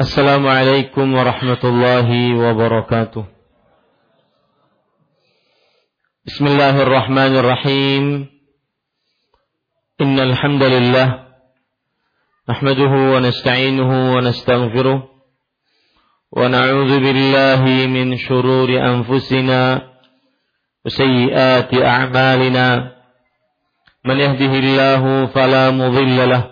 السلام عليكم ورحمة الله وبركاته. بسم الله الرحمن الرحيم. إن الحمد لله نحمده ونستعينه ونستغفره ونعوذ بالله من شرور أنفسنا وسيئات أعمالنا. من يهده الله فلا مضل له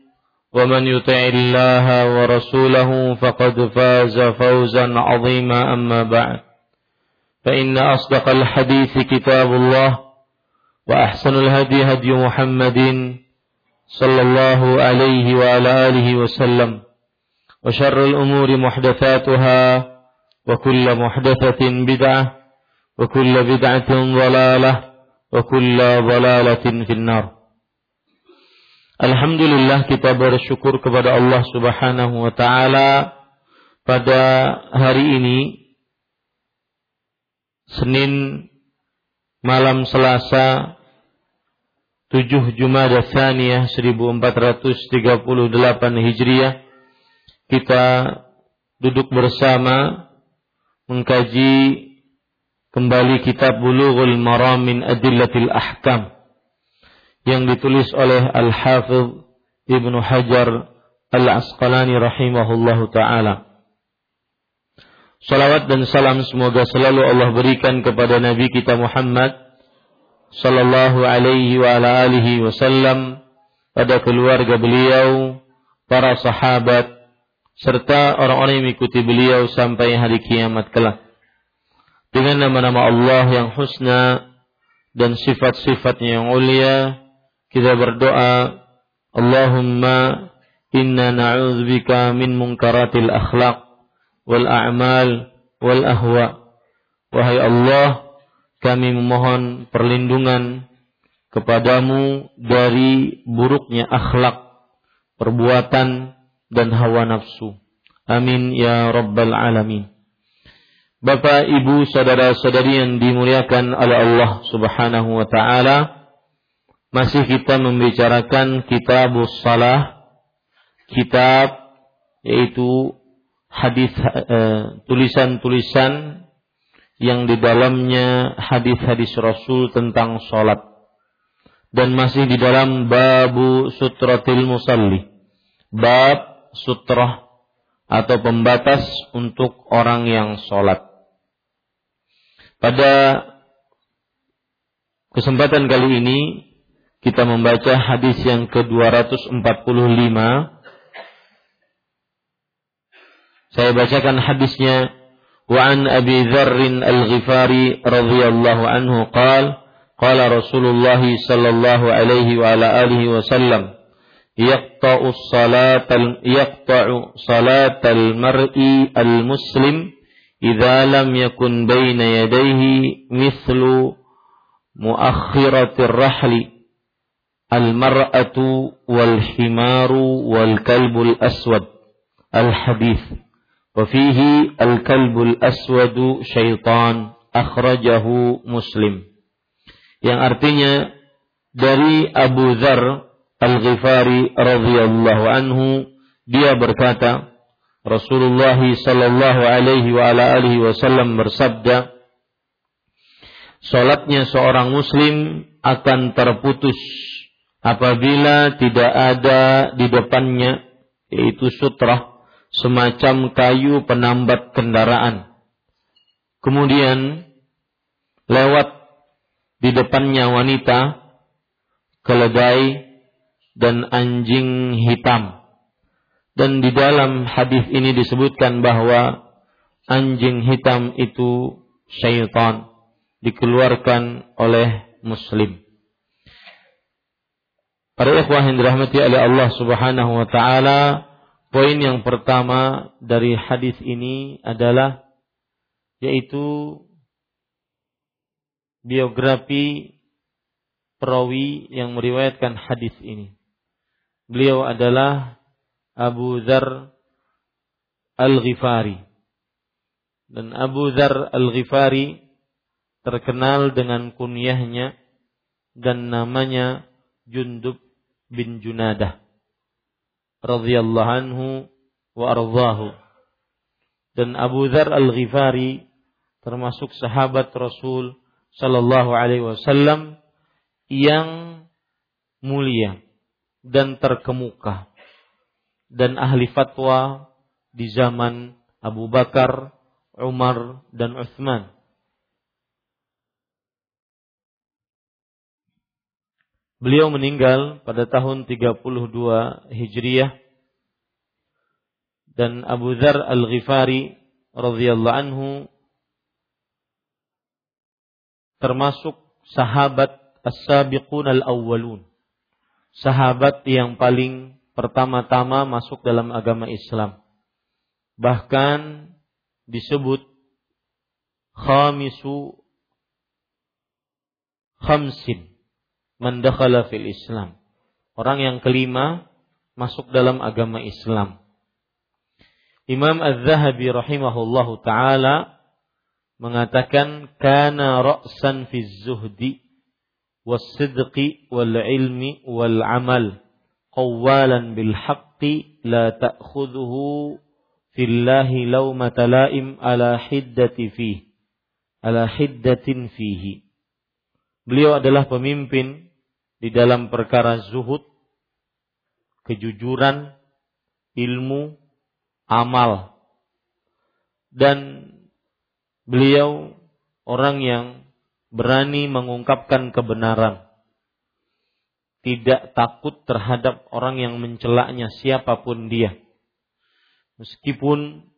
ومن يطع الله ورسوله فقد فاز فوزا عظيما أما بعد. فإن أصدق الحديث كتاب الله وأحسن الهدي هدي محمد صلى الله عليه وعلى آله وسلم وشر الأمور محدثاتها وكل محدثة بدعة وكل بدعة ضلالة وكل ضلالة في النار. Alhamdulillah kita bersyukur kepada Allah Subhanahu wa taala. Pada hari ini Senin malam Selasa 7 Jumada Tsaniyah 1438 Hijriah kita duduk bersama mengkaji kembali kitab Bulughul Maram min Adillatil Ahkam yang ditulis oleh Al-Hafidh Ibnu Hajar Al-Asqalani rahimahullahu taala. Salawat dan salam semoga selalu Allah berikan kepada Nabi kita Muhammad sallallahu alaihi wa ala alihi wasallam pada keluarga beliau, para sahabat, serta orang-orang yang mengikuti beliau sampai hari kiamat kelak. Dengan nama-nama Allah yang husna dan sifat-sifatnya yang mulia, kita berdoa, Allahumma inna na'udzubika min munkaratil akhlaq wal a'mal wal ahwa. Wahai Allah, kami memohon perlindungan kepadamu dari buruknya akhlak, perbuatan, dan hawa nafsu. Amin ya rabbal alamin. Bapak, Ibu, saudara-saudari yang dimuliakan oleh Allah Subhanahu wa taala, masih kita membicarakan kitab salah, kitab yaitu hadis eh, tulisan-tulisan yang di dalamnya hadis-hadis Rasul tentang salat dan masih di dalam babu sutratil musalli bab sutrah atau pembatas untuk orang yang sholat. Pada kesempatan kali ini kita membaca hadis yang ke-245. Saya bacakan hadisnya. Wa an Abi Dzar Al-Ghifari radhiyallahu anhu qala qala Rasulullah sallallahu alaihi wa ala alihi wasallam yaqta'u salatal yaqta'u salatal mar'i al-muslim idza lam yakun baina yadayhi mithlu muakhiratir rahli Al-mar'atu wal himaru wal kalbul aswad. Al-hadith. Wa fihi al-kalbul aswadu syaitan. Akhrajahu muslim. Yang artinya dari Abu Dhar Al-Ghifari radhiyallahu anhu dia berkata Rasulullah sallallahu alaihi wa ala alihi wasallam bersabda Salatnya seorang muslim akan terputus apabila tidak ada di depannya yaitu sutrah semacam kayu penambat kendaraan. Kemudian lewat di depannya wanita keledai dan anjing hitam. Dan di dalam hadis ini disebutkan bahwa anjing hitam itu syaitan dikeluarkan oleh muslim. Para ikhwah yang dirahmati oleh Allah Subhanahu wa taala, poin yang pertama dari hadis ini adalah yaitu biografi perawi yang meriwayatkan hadis ini. Beliau adalah Abu Dzar Al-Ghifari. Dan Abu Dzar Al-Ghifari terkenal dengan kunyahnya dan namanya Jundub bin Junadah radhiyallahu anhu wa ardhahu. Dan Abu Dzar Al-Ghifari termasuk sahabat Rasul sallallahu alaihi wasallam yang mulia dan terkemuka dan ahli fatwa di zaman Abu Bakar, Umar dan Utsman. Beliau meninggal pada tahun 32 Hijriah. Dan Abu Dzar Al-Ghifari radhiyallahu anhu termasuk sahabat as-sabiqun al-awwalun. Sahabat yang paling pertama-tama masuk dalam agama Islam. Bahkan disebut khamisu khamsin mendakhala fil Islam. Orang yang kelima masuk dalam agama Islam. Imam Az-Zahabi rahimahullahu taala mengatakan kana ra'san fi zuhdi was sidqi wal ilmi wal amal qawwalan bil haqqi la ta'khudhuhu fillahi law matalaim ala hiddati fihi ala hiddatin fihi beliau adalah pemimpin di dalam perkara zuhud, kejujuran, ilmu, amal. Dan beliau orang yang berani mengungkapkan kebenaran. Tidak takut terhadap orang yang mencelaknya siapa pun dia. Meskipun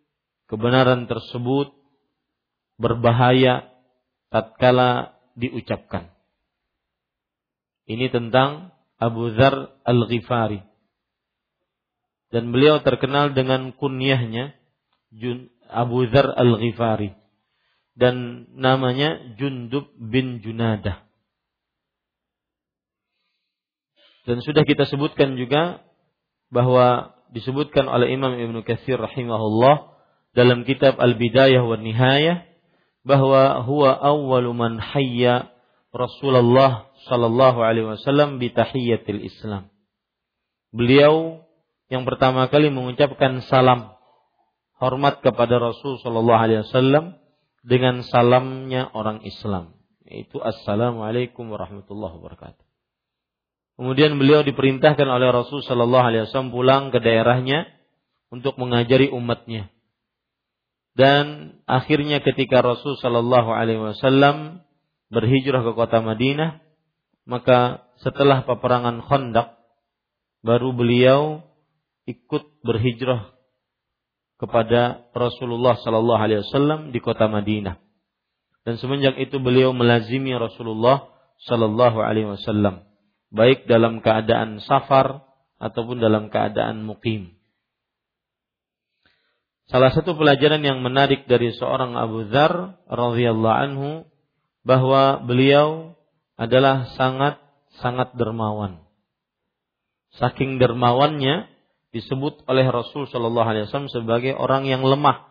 kebenaran tersebut berbahaya tatkala diucapkan. Ini tentang Abu Dhar Al-Ghifari. Dan beliau terkenal dengan kunyahnya Abu Dhar Al-Ghifari dan namanya Jundub bin Junadah. Dan sudah kita sebutkan juga bahwa disebutkan oleh Imam Ibnu Katsir rahimahullah dalam kitab Al-Bidayah wa Nihayah bahwa huwa awwalu man hayya Rasulullah sallallahu alaihi wasallam bi tahiyyatil Islam. Beliau yang pertama kali mengucapkan salam hormat kepada Rasul sallallahu alaihi wasallam dengan salamnya orang Islam yaitu assalamualaikum warahmatullahi wabarakatuh. Kemudian beliau diperintahkan oleh Rasul Shallallahu Alaihi Wasallam pulang ke daerahnya untuk mengajari umatnya. Dan akhirnya ketika Rasul Shallallahu Alaihi Wasallam berhijrah ke kota Madinah, maka setelah peperangan Khandaq baru beliau ikut berhijrah kepada Rasulullah Sallallahu Alaihi Wasallam di kota Madinah. Dan semenjak itu beliau melazimi Rasulullah Sallallahu Alaihi Wasallam, baik dalam keadaan safar ataupun dalam keadaan mukim. Salah satu pelajaran yang menarik dari seorang Abu Dzar radhiyallahu anhu bahwa beliau adalah sangat sangat dermawan. Saking dermawannya disebut oleh Rasul Shallallahu Alaihi Wasallam sebagai orang yang lemah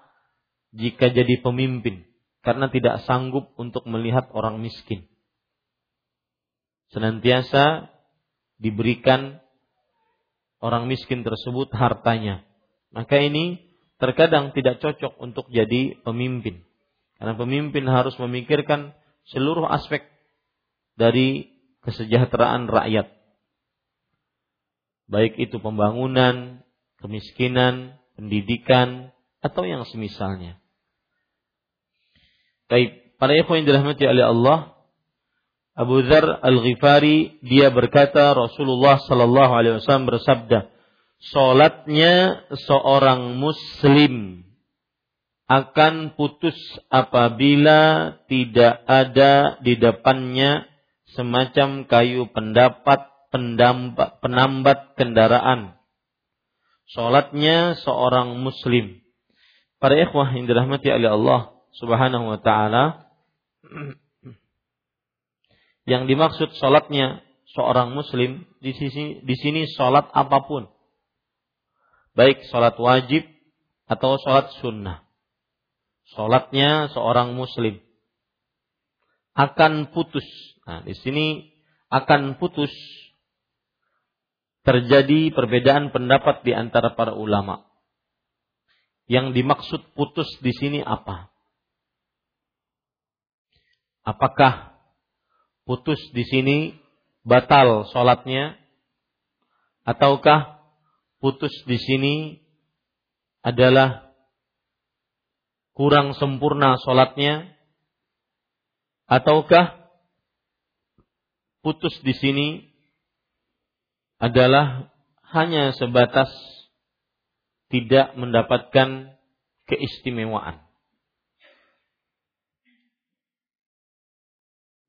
jika jadi pemimpin karena tidak sanggup untuk melihat orang miskin. Senantiasa diberikan orang miskin tersebut hartanya. Maka ini terkadang tidak cocok untuk jadi pemimpin. Karena pemimpin harus memikirkan seluruh aspek dari kesejahteraan rakyat baik itu pembangunan, kemiskinan, pendidikan, atau yang semisalnya. Baik, para ikhwan yang dirahmati oleh Allah, Abu Dzar Al-Ghifari dia berkata Rasulullah sallallahu alaihi wasallam bersabda, "Salatnya seorang muslim akan putus apabila tidak ada di depannya semacam kayu pendapat pendambat, penambat kendaraan. Salatnya seorang muslim. Para ikhwah yang dirahmati oleh Allah Subhanahu wa taala yang dimaksud sholatnya seorang muslim di sini di sini sholat apa pun, baik sholat wajib atau sholat sunnah. Sholatnya seorang muslim akan putus. Nah, di sini akan putus terjadi perbedaan pendapat di antara para ulama. Yang dimaksud putus di sini apa? Apakah putus di sini batal sholatnya ataukah putus di sini adalah kurang sempurna sholatnya ataukah putus di sini adalah hanya sebatas tidak mendapatkan keistimewaan.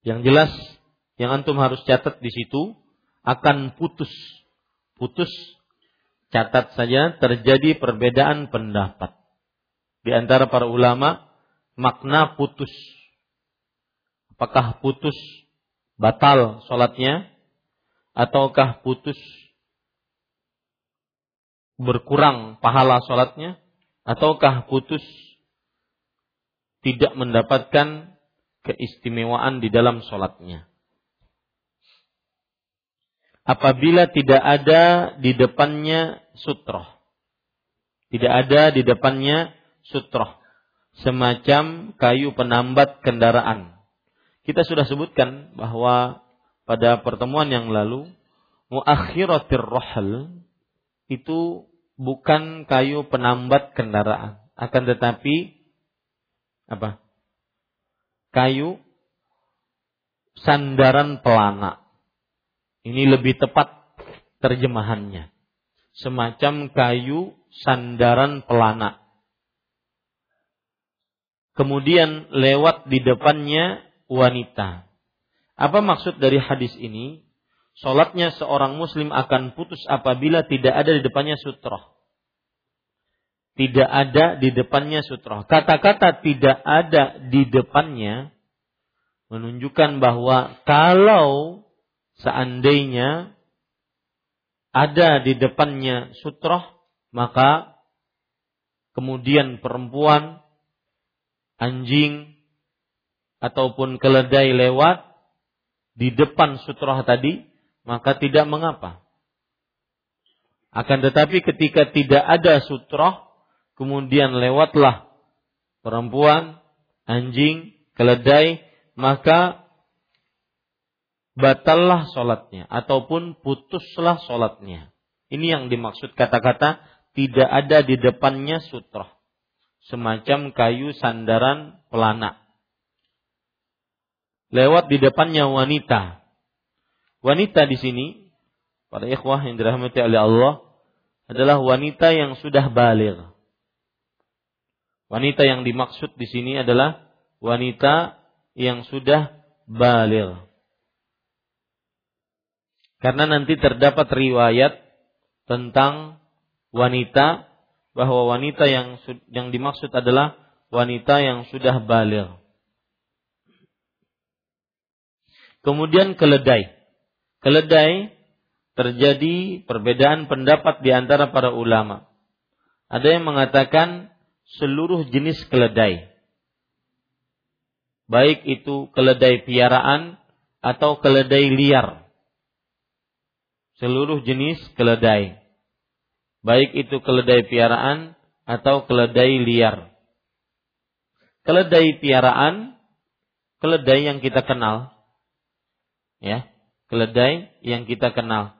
Yang jelas yang antum harus catat di situ akan putus. Putus catat saja terjadi perbedaan pendapat di antara para ulama makna putus. Apakah putus batal sholatnya ataukah putus berkurang pahala sholatnya ataukah putus tidak mendapatkan keistimewaan di dalam sholatnya. Apabila tidak ada di depannya sutroh. Tidak ada di depannya sutroh. Semacam kayu penambat kendaraan. Kita sudah sebutkan bahwa pada pertemuan yang lalu, muakhiratir rohal itu bukan kayu penambat kendaraan. Akan tetapi, apa? kayu sandaran pelana. Ini lebih tepat terjemahannya. Semacam kayu sandaran pelana. Kemudian lewat di depannya wanita. Apa maksud dari hadis ini? Solatnya seorang muslim akan putus apabila tidak ada di depannya sutroh. Tidak ada di depannya sutroh. Kata-kata tidak ada di depannya menunjukkan bahwa kalau seandainya ada di depannya sutroh, maka kemudian perempuan, anjing, ataupun keledai lewat di depan sutroh tadi, maka tidak mengapa. Akan tetapi ketika tidak ada sutroh, kemudian lewatlah perempuan, anjing, keledai, maka batallah sholatnya ataupun putuslah sholatnya. Ini yang dimaksud kata-kata tidak ada di depannya sutroh. Semacam kayu sandaran pelana. Lewat di depannya wanita. Wanita di sini, pada ikhwah yang dirahmati oleh Allah, adalah wanita yang sudah balik. Wanita yang dimaksud di sini adalah wanita yang sudah balik. Karena nanti terdapat riwayat tentang wanita bahwa wanita yang yang dimaksud adalah wanita yang sudah balik. Kemudian keledai. Keledai terjadi perbedaan pendapat di antara para ulama. Ada yang mengatakan seluruh jenis keledai. Baik itu keledai piaraan atau keledai liar. Seluruh jenis keledai. Baik itu keledai piaraan atau keledai liar. Keledai piaraan, keledai yang kita kenal. Ya, keledai yang kita kenal.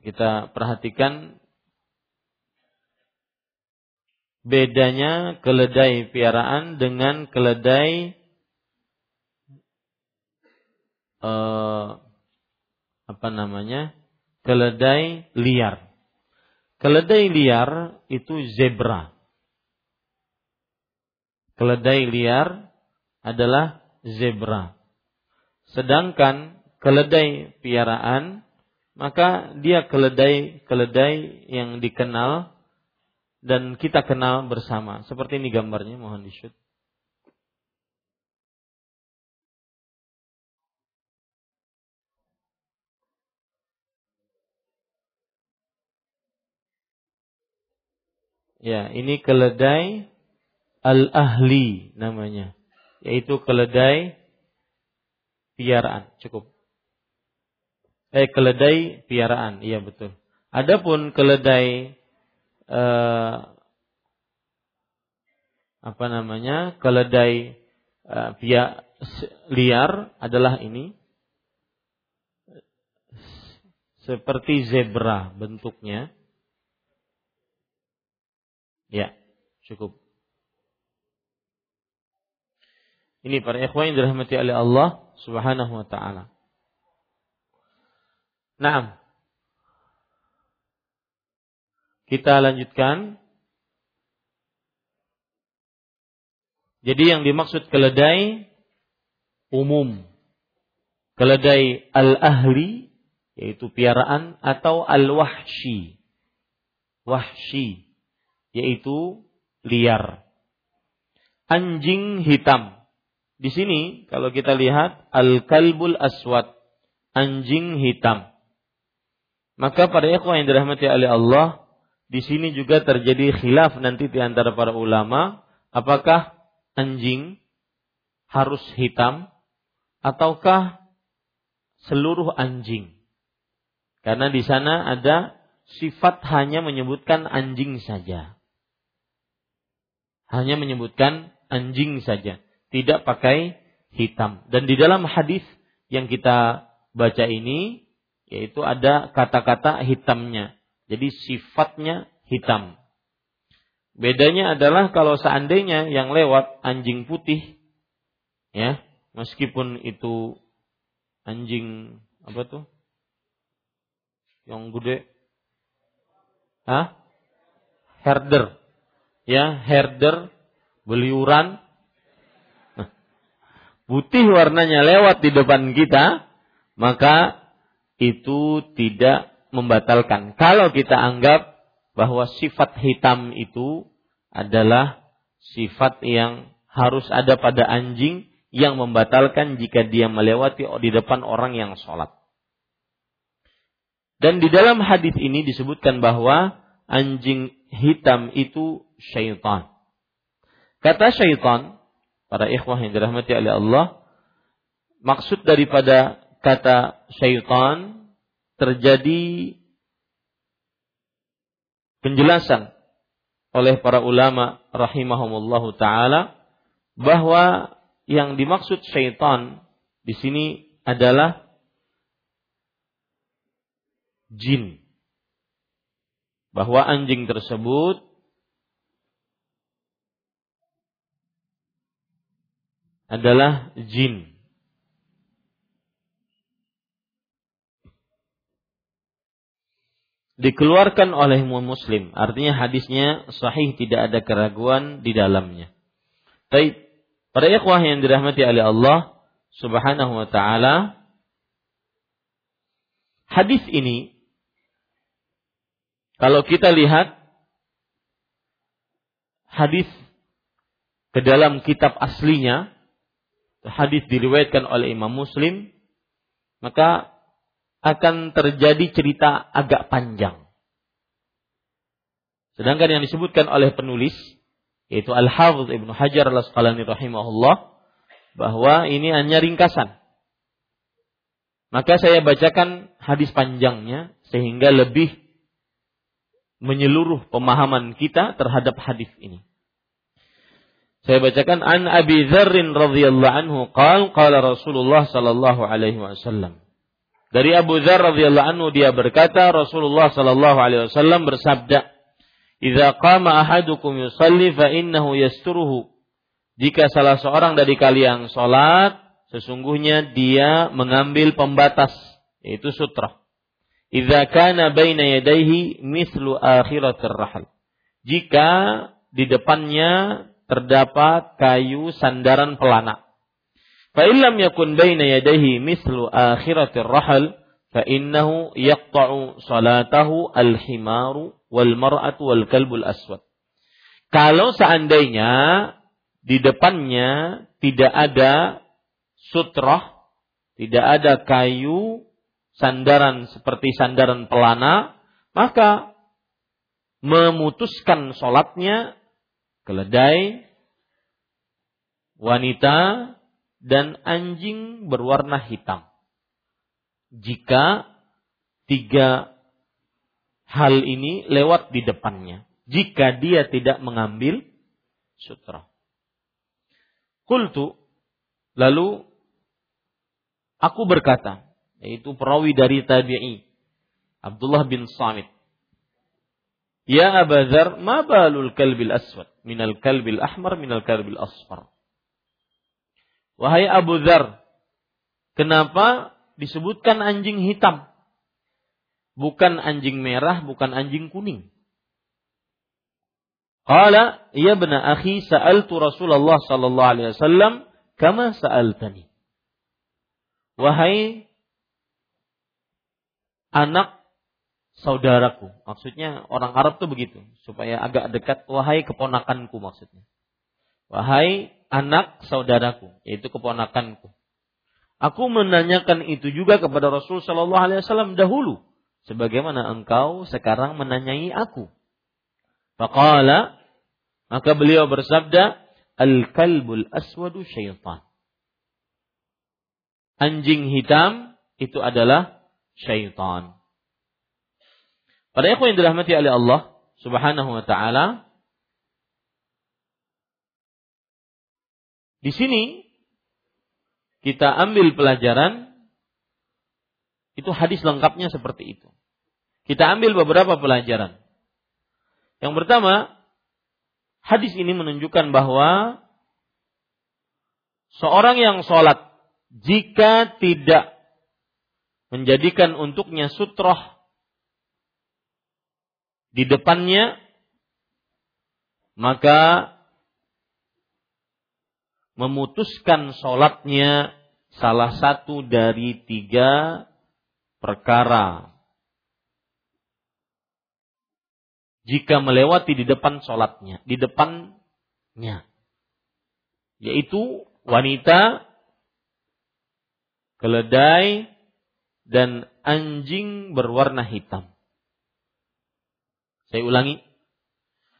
Kita perhatikan bedanya keledai piaraan dengan keledai eh, apa namanya? keledai liar. Keledai liar itu zebra. Keledai liar adalah zebra. Sedangkan keledai piaraan maka dia keledai-keledai yang dikenal dan kita kenal bersama. Seperti ini gambarnya, mohon di shoot. Ya, ini keledai al-ahli namanya, yaitu keledai piaraan. Cukup. Eh, keledai piaraan, iya betul. Adapun keledai eh, apa namanya keledai eh, pia, liar adalah ini seperti zebra bentuknya. Ya, cukup. Ini para ikhwan yang dirahmati oleh Allah Subhanahu wa taala. Nah, kita lanjutkan. Jadi yang dimaksud keledai umum. Keledai al-ahli yaitu piaraan atau al-wahshi. Wahshi yaitu liar. Anjing hitam. Di sini kalau kita lihat al-kalbul aswad, anjing hitam. Maka pada ikhwan yang dirahmati oleh Allah, di sini juga terjadi khilaf nanti di antara para ulama, apakah anjing harus hitam ataukah seluruh anjing? Karena di sana ada sifat hanya menyebutkan anjing saja. Hanya menyebutkan anjing saja, tidak pakai hitam. Dan di dalam hadis yang kita baca ini yaitu ada kata-kata hitamnya. Jadi sifatnya hitam. Bedanya adalah kalau seandainya yang lewat anjing putih, ya, meskipun itu anjing apa tuh? Yang gede, ah, herder, ya, herder, beliuran, putih warnanya lewat di depan kita, maka itu tidak membatalkan. Kalau kita anggap bahwa sifat hitam itu adalah sifat yang harus ada pada anjing yang membatalkan jika dia melewati di depan orang yang sholat. Dan di dalam hadis ini disebutkan bahwa anjing hitam itu syaitan. Kata syaitan, para ikhwah yang dirahmati oleh Allah, maksud daripada kata syaitan terjadi penjelasan oleh para ulama rahimahumullahu taala bahwa yang dimaksud syaitan di sini adalah jin. Bahwa anjing tersebut adalah jin. dikeluarkan oleh muslim. Artinya hadisnya sahih tidak ada keraguan di dalamnya. Baik, para ikhwah yang dirahmati oleh Allah Subhanahu wa taala, hadis ini kalau kita lihat hadis ke dalam kitab aslinya, hadis diriwayatkan oleh Imam Muslim, maka akan terjadi cerita agak panjang. Sedangkan yang disebutkan oleh penulis yaitu Al-Hafidz Ibnu Hajar Al-Asqalani rahimahullah bahwa ini hanya ringkasan. Maka saya bacakan hadis panjangnya sehingga lebih menyeluruh pemahaman kita terhadap hadis ini. Saya bacakan an Abi Dzar radhiyallahu anhu qala qala Rasulullah sallallahu alaihi wasallam dari Abu Dzar radhiyallahu anhu dia berkata Rasulullah sallallahu alaihi wasallam bersabda, Idza qama ahadukum yusalli fa innahu yasturuhu. Jika salah seorang dari kalian salat, sesungguhnya dia mengambil pembatas yaitu sutra. Idza kana baina yadayhi mithlu akhiratir rahal. Jika di depannya terdapat kayu sandaran pelana. Fa illam yakun baina yadayhi mithlu akhiratir rahal fa innahu yaqta'u salatahu al-himaru wal mar'atu wal kalbul aswad. Kalau seandainya di depannya tidak ada sutrah, tidak ada kayu sandaran seperti sandaran pelana, maka memutuskan sholatnya keledai, wanita, dan anjing berwarna hitam jika tiga hal ini lewat di depannya. Jika dia tidak mengambil sutra. Kultu, lalu aku berkata, yaitu perawi dari tabi'i, Abdullah bin Samit. Ya Abazar, ma balul kalbil aswad minal kalbil ahmar minal kalbil asfar. Wahai Abu Dhar, kenapa disebutkan anjing hitam. Bukan anjing merah, bukan anjing kuning. Qala, ya bena akhi sa'altu Rasulullah sallallahu alaihi wasallam kama sa'altani. Wahai anak saudaraku. Maksudnya orang Arab tuh begitu, supaya agak dekat wahai keponakanku maksudnya. Wahai anak saudaraku, yaitu keponakanku. Aku menanyakan itu juga kepada Rasul Shallallahu Alaihi Wasallam dahulu, sebagaimana engkau sekarang menanyai aku. Faqala, maka beliau bersabda, Al-kalbul aswadu syaitan. Anjing hitam itu adalah syaitan. Pada ikhwan yang dirahmati oleh Allah Subhanahu wa taala, di sini kita ambil pelajaran, itu hadis lengkapnya seperti itu. Kita ambil beberapa pelajaran. Yang pertama, hadis ini menunjukkan bahwa seorang yang sholat jika tidak menjadikan untuknya sutroh di depannya, maka memutuskan sholatnya salah satu dari tiga perkara. Jika melewati di depan sholatnya, di depannya, yaitu wanita, keledai, dan anjing berwarna hitam. Saya ulangi.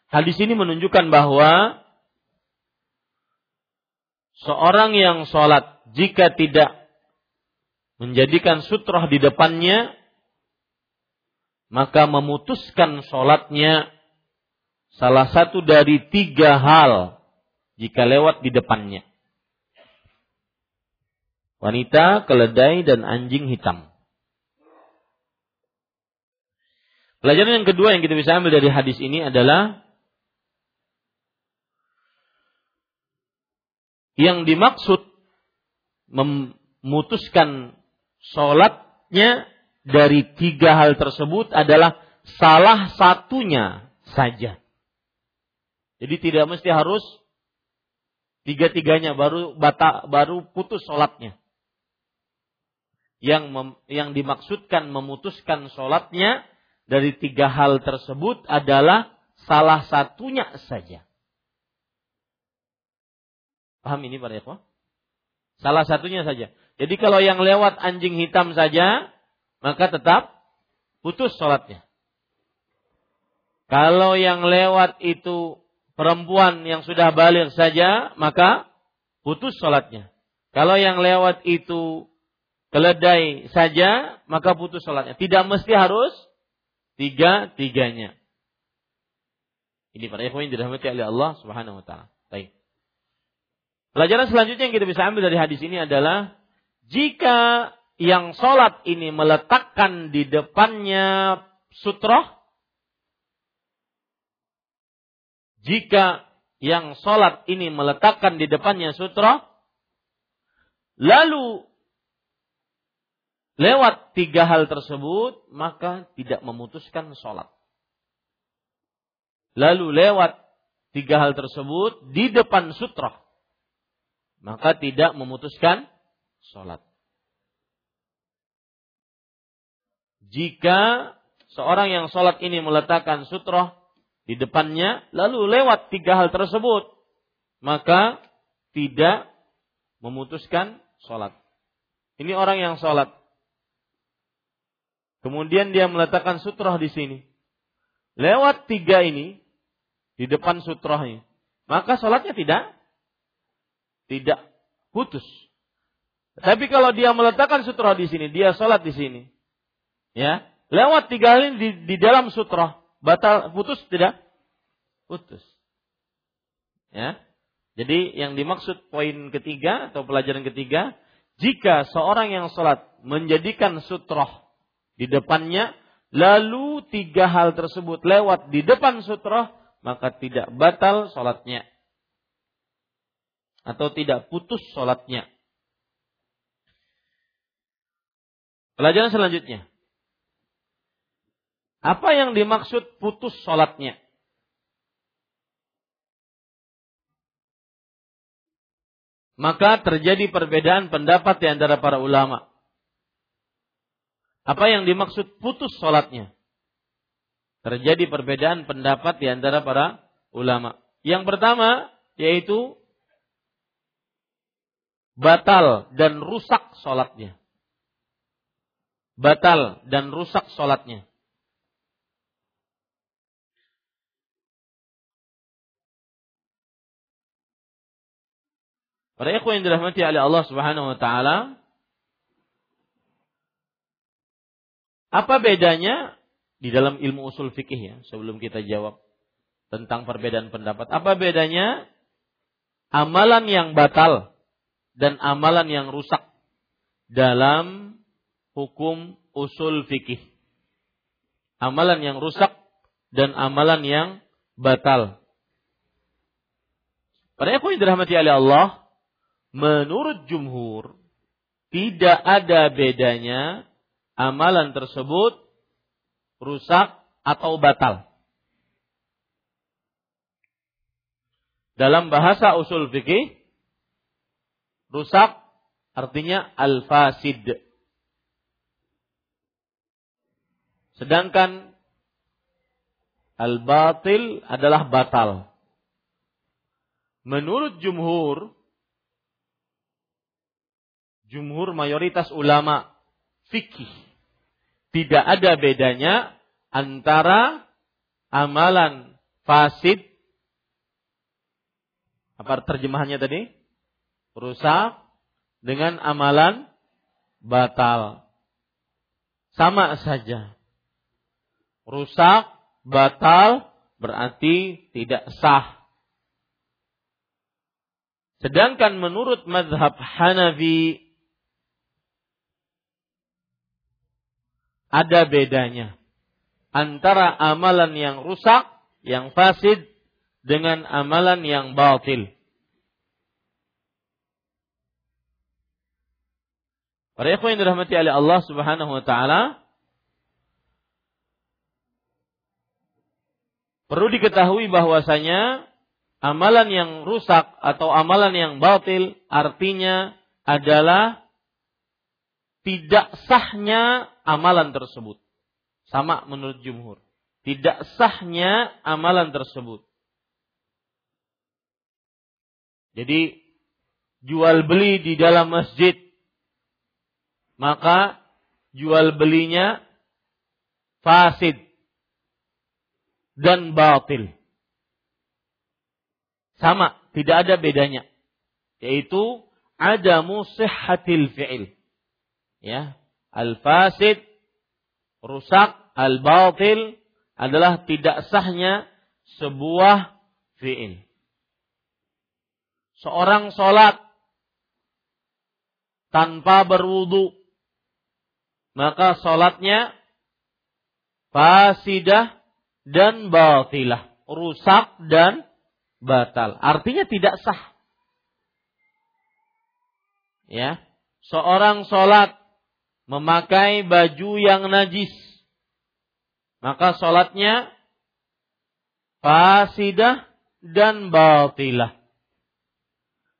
Hadis ini menunjukkan bahwa seorang yang sholat jika tidak menjadikan sutroh di depannya, maka memutuskan sholatnya salah satu dari tiga hal jika lewat di depannya. Wanita, keledai, dan anjing hitam. Pelajaran yang kedua yang kita bisa ambil dari hadis ini adalah yang dimaksud memutuskan sholatnya dari tiga hal tersebut adalah salah satunya saja. Jadi tidak mesti harus tiga-tiganya baru bata, baru putus sholatnya. Yang mem, yang dimaksudkan memutuskan sholatnya dari tiga hal tersebut adalah salah satunya saja. Paham ini para ikhwah? Salah satunya saja. Jadi kalau yang lewat anjing hitam saja, maka tetap putus sholatnya. Kalau yang lewat itu perempuan yang sudah balik saja, maka putus sholatnya. Kalau yang lewat itu keledai saja, maka putus sholatnya. Tidak mesti harus tiga-tiganya. Ini para ikhwan yang dirahmati oleh Allah Subhanahu wa taala. Baik. Pelajaran selanjutnya yang kita bisa ambil dari hadis ini adalah jika yang sholat ini meletakkan di depannya sutroh, jika yang sholat ini meletakkan di depannya sutra, lalu lewat tiga hal tersebut, maka tidak memutuskan sholat. Lalu lewat tiga hal tersebut di depan sutra, maka tidak memutuskan sholat. Jika seorang yang sholat ini meletakkan sutra di depannya, lalu lewat tiga hal tersebut, maka tidak memutuskan sholat. Ini orang yang sholat. Kemudian dia meletakkan sutroh di sini. Lewat tiga ini, di depan sutrohnya. Maka sholatnya tidak, tidak putus. Tapi kalau dia meletakkan sutroh di sini, dia sholat di sini. Ya, lewat tiga ini di, di dalam sutroh batal putus tidak? Putus. Ya. Jadi yang dimaksud poin ketiga atau pelajaran ketiga, jika seorang yang sholat menjadikan sutroh di depannya, lalu tiga hal tersebut lewat di depan sutroh, maka tidak batal sholatnya. Atau tidak putus sholatnya. Pelajaran selanjutnya. Apa yang dimaksud putus sholatnya? Maka terjadi perbedaan pendapat di antara para ulama. Apa yang dimaksud putus sholatnya? Terjadi perbedaan pendapat di antara para ulama. Yang pertama yaitu batal dan rusak sholatnya. Batal dan rusak sholatnya. Para ikhwan yang dirahmati oleh Allah Subhanahu wa taala, apa bedanya di dalam ilmu usul fikih ya, sebelum kita jawab tentang perbedaan pendapat. Apa bedanya amalan yang batal dan amalan yang rusak dalam hukum usul fikih? Amalan yang rusak dan amalan yang batal. Para yang dirahmati oleh Allah, menurut jumhur tidak ada bedanya amalan tersebut rusak atau batal. Dalam bahasa usul fikih, rusak artinya al-fasid. Sedangkan al-batil adalah batal. Menurut jumhur, jumhur mayoritas ulama fikih tidak ada bedanya antara amalan fasid apa terjemahannya tadi? rusak dengan amalan batal. Sama saja. Rusak, batal berarti tidak sah. Sedangkan menurut madhab Hanafi ada bedanya antara amalan yang rusak, yang fasid dengan amalan yang batil. Para ikhwan yang dirahmati oleh Allah Subhanahu wa taala, perlu diketahui bahwasanya amalan yang rusak atau amalan yang batil artinya adalah tidak sahnya amalan tersebut. Sama menurut jumhur. Tidak sahnya amalan tersebut. Jadi jual beli di dalam masjid maka jual belinya fasid dan batil. Sama, tidak ada bedanya. Yaitu ada musihhatil fi'il ya al-fasid rusak al-batil adalah tidak sahnya sebuah fi'il. Seorang sholat tanpa berwudu maka sholatnya fasidah dan batilah, rusak dan batal. Artinya tidak sah. Ya. Seorang sholat memakai baju yang najis. Maka sholatnya fasidah dan batilah.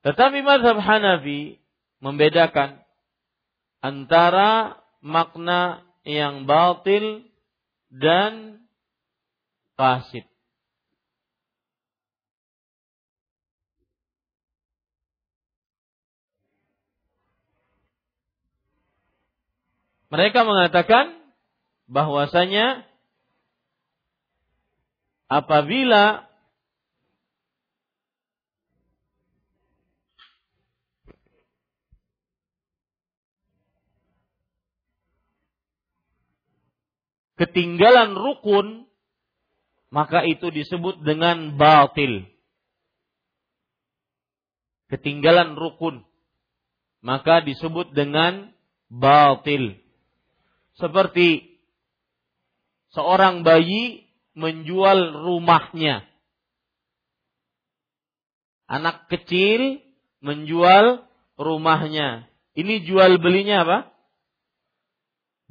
Tetapi mazhab Hanafi membedakan antara makna yang batil dan fasid. Mereka mengatakan bahwasanya apabila ketinggalan rukun maka itu disebut dengan batil. Ketinggalan rukun maka disebut dengan batil. Seperti seorang bayi menjual rumahnya. Anak kecil menjual rumahnya. Ini jual belinya apa?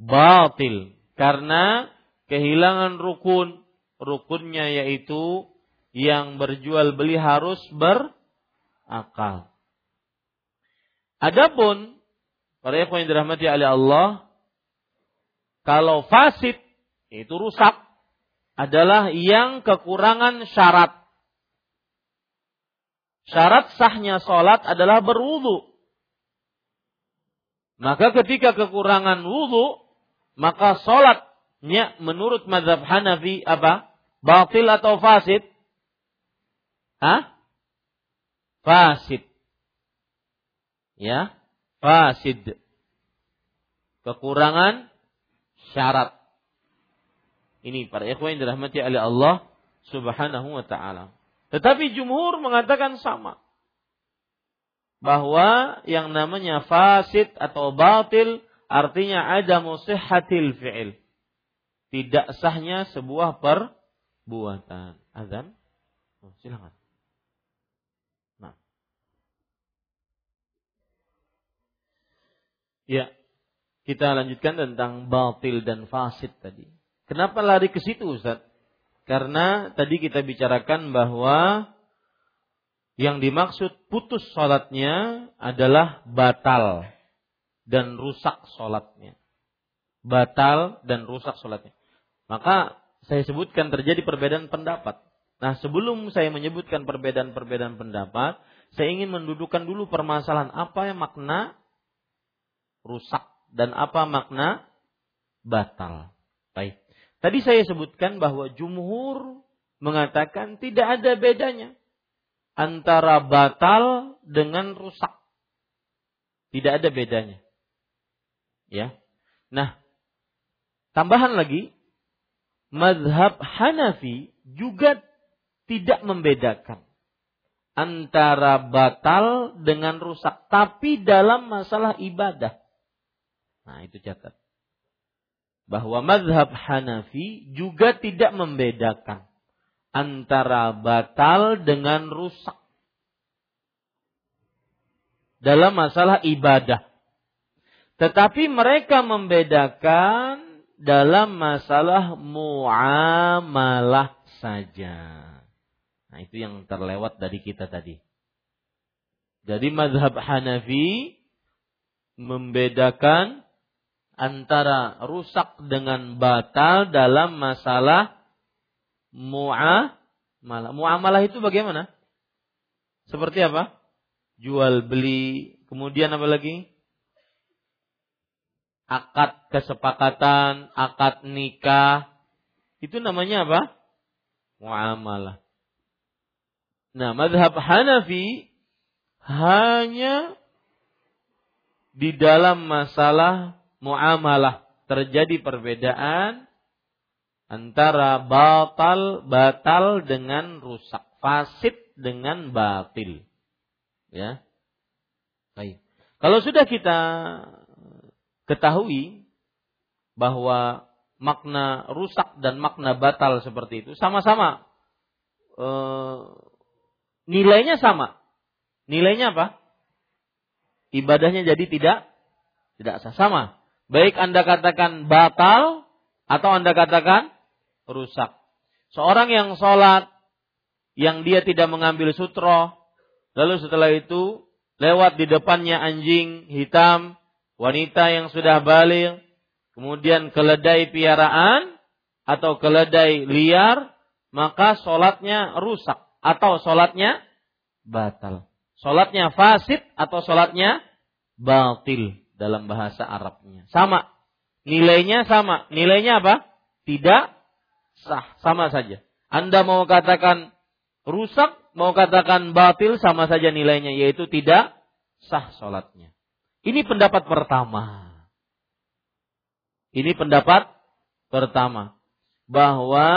Batil. Karena kehilangan rukun. Rukunnya yaitu yang berjual beli harus berakal. Adapun para yang dirahmati oleh Allah, kalau fasid itu rusak adalah yang kekurangan syarat. Syarat sahnya sholat adalah berwudu. Maka ketika kekurangan wudu, maka sholatnya menurut mazhab Hanafi apa? Batil atau fasid? Hah? Fasid. Ya, fasid. Kekurangan syarat. Ini para ikhwan yang dirahmati oleh Allah Subhanahu wa taala. Tetapi jumhur mengatakan sama. Bahwa yang namanya fasid atau batil artinya ada musihhatil fi'il. Tidak sahnya sebuah perbuatan. Azan? Oh, silakan. Nah. Ya, kita lanjutkan tentang batil dan fasid tadi. Kenapa lari ke situ Ustaz? Karena tadi kita bicarakan bahwa yang dimaksud putus sholatnya adalah batal dan rusak sholatnya. Batal dan rusak sholatnya. Maka saya sebutkan terjadi perbedaan pendapat. Nah sebelum saya menyebutkan perbedaan-perbedaan pendapat, saya ingin mendudukan dulu permasalahan apa yang makna rusak dan apa makna batal. Baik. Tadi saya sebutkan bahwa jumhur mengatakan tidak ada bedanya antara batal dengan rusak. Tidak ada bedanya. Ya. Nah, tambahan lagi, mazhab Hanafi juga tidak membedakan antara batal dengan rusak, tapi dalam masalah ibadah. Nah, itu catat bahwa mazhab Hanafi juga tidak membedakan antara batal dengan rusak dalam masalah ibadah. Tetapi mereka membedakan dalam masalah muamalah saja. Nah, itu yang terlewat dari kita tadi. Jadi mazhab Hanafi membedakan antara rusak dengan batal dalam masalah muamalah. Muamalah itu bagaimana? Seperti apa? Jual beli, kemudian apa lagi? Akad kesepakatan, akad nikah. Itu namanya apa? Muamalah. Nah, madhab Hanafi hanya di dalam masalah muamalah terjadi perbedaan antara batal batal dengan rusak, fasid dengan batil. Ya. Baik. Kalau sudah kita ketahui bahwa makna rusak dan makna batal seperti itu sama-sama e, nilainya sama. Nilainya apa? Ibadahnya jadi tidak tidak sah sama. Baik Anda katakan batal atau Anda katakan rusak. Seorang yang sholat yang dia tidak mengambil sutro, lalu setelah itu lewat di depannya anjing hitam, wanita yang sudah balik, kemudian keledai piaraan atau keledai liar, maka sholatnya rusak atau sholatnya batal. Sholatnya fasid atau sholatnya batil dalam bahasa Arabnya. Sama. Nilainya sama. Nilainya apa? Tidak sah. Sama saja. Anda mau katakan rusak, mau katakan batil, sama saja nilainya. Yaitu tidak sah sholatnya. Ini pendapat pertama. Ini pendapat pertama. Bahwa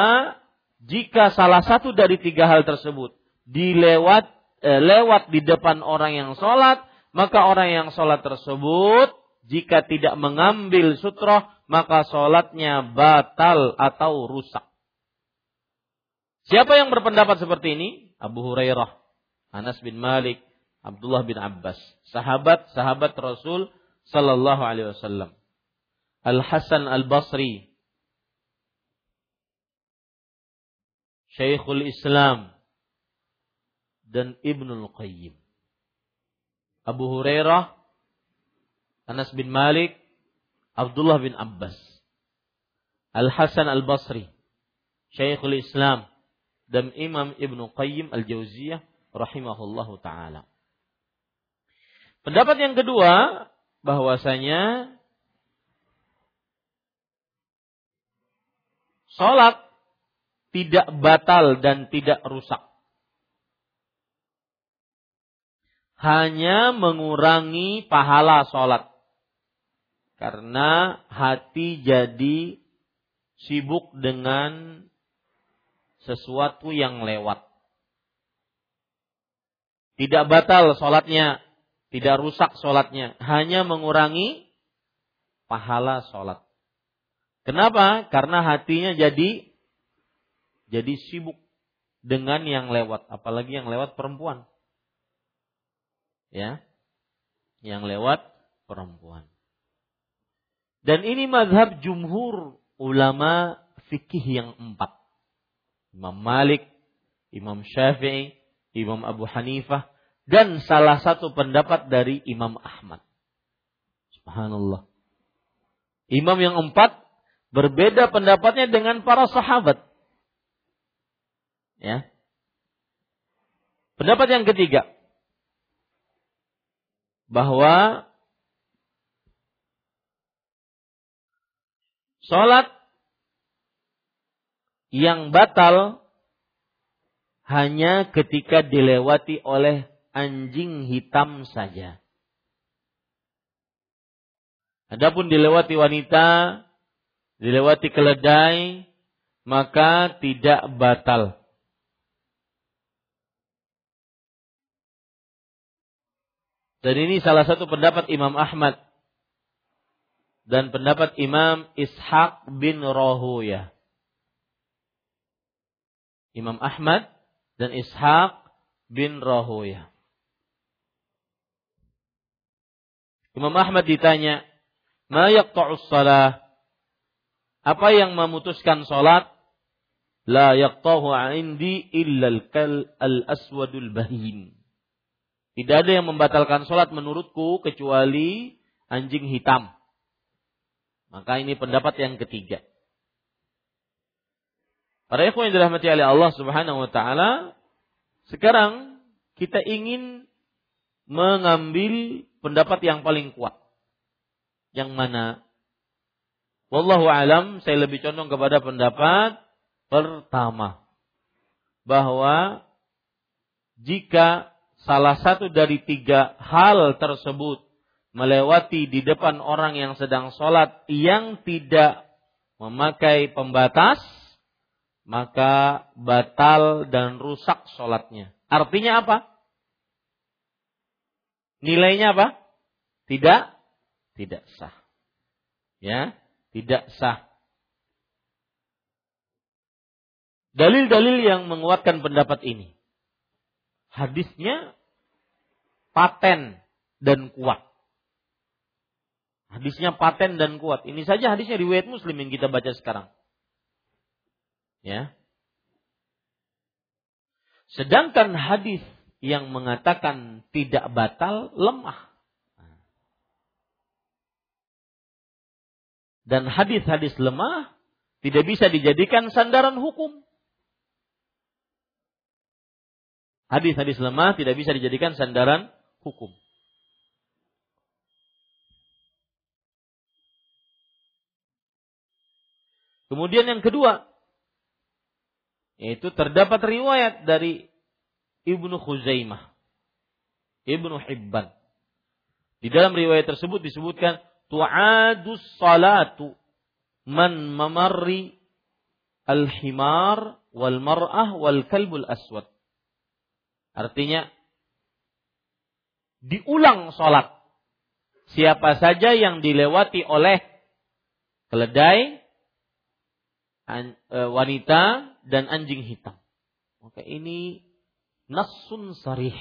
jika salah satu dari tiga hal tersebut dilewat eh, lewat di depan orang yang sholat, maka orang yang sholat tersebut jika tidak mengambil sutroh maka sholatnya batal atau rusak. Siapa yang berpendapat seperti ini? Abu Hurairah, Anas bin Malik, Abdullah bin Abbas, sahabat-sahabat Rasul sallallahu alaihi wasallam. Al Hasan Al Basri, Syekhul Islam dan Ibnul Qayyim. Abu Hurairah, Anas bin Malik, Abdullah bin Abbas, Al Hasan Al Basri, Syekhul Islam dan Imam Ibnu Qayyim Al Jauziyah rahimahullahu taala. Pendapat yang kedua bahwasanya salat tidak batal dan tidak rusak hanya mengurangi pahala sholat. Karena hati jadi sibuk dengan sesuatu yang lewat. Tidak batal sholatnya, tidak rusak sholatnya, hanya mengurangi pahala sholat. Kenapa? Karena hatinya jadi jadi sibuk dengan yang lewat, apalagi yang lewat perempuan ya yang lewat perempuan. Dan ini mazhab jumhur ulama fikih yang empat. Imam Malik, Imam Syafi'i, Imam Abu Hanifah, dan salah satu pendapat dari Imam Ahmad. Subhanallah. Imam yang empat berbeda pendapatnya dengan para sahabat. Ya. Pendapat yang ketiga, bahwa sholat yang batal hanya ketika dilewati oleh anjing hitam saja. Adapun dilewati wanita, dilewati keledai, maka tidak batal. Dan ini salah satu pendapat Imam Ahmad dan pendapat Imam Ishaq bin Rahuya. Imam Ahmad dan Ishaq bin Rahuya. Imam Ahmad ditanya, "Ma yaqta'us salah?" Apa yang memutuskan salat? La yaqtahu 'indi illa al-aswadul bahim. Tidak ada yang membatalkan sholat menurutku kecuali anjing hitam. Maka ini pendapat yang ketiga. Para ikhwan yang dirahmati oleh Allah Subhanahu wa taala, sekarang kita ingin mengambil pendapat yang paling kuat. Yang mana? Wallahu alam, saya lebih condong kepada pendapat pertama bahwa jika salah satu dari tiga hal tersebut melewati di depan orang yang sedang sholat yang tidak memakai pembatas, maka batal dan rusak sholatnya. Artinya apa? Nilainya apa? Tidak, tidak sah. Ya, tidak sah. Dalil-dalil yang menguatkan pendapat ini. Hadisnya paten dan kuat. Hadisnya paten dan kuat. Ini saja hadisnya riwayat Muslim yang kita baca sekarang. Ya. Sedangkan hadis yang mengatakan tidak batal lemah. Dan hadis-hadis lemah tidak bisa dijadikan sandaran hukum. Hadis-hadis lemah tidak bisa dijadikan sandaran hukum. Kemudian yang kedua, yaitu terdapat riwayat dari Ibnu Khuzaimah, Ibnu Hibban. Di dalam riwayat tersebut disebutkan tu'adus salatu man mamarri al-himar wal mar'ah wal kalbul aswad. Artinya diulang sholat. Siapa saja yang dilewati oleh keledai, e, wanita dan anjing hitam. Maka ini nasun sarih.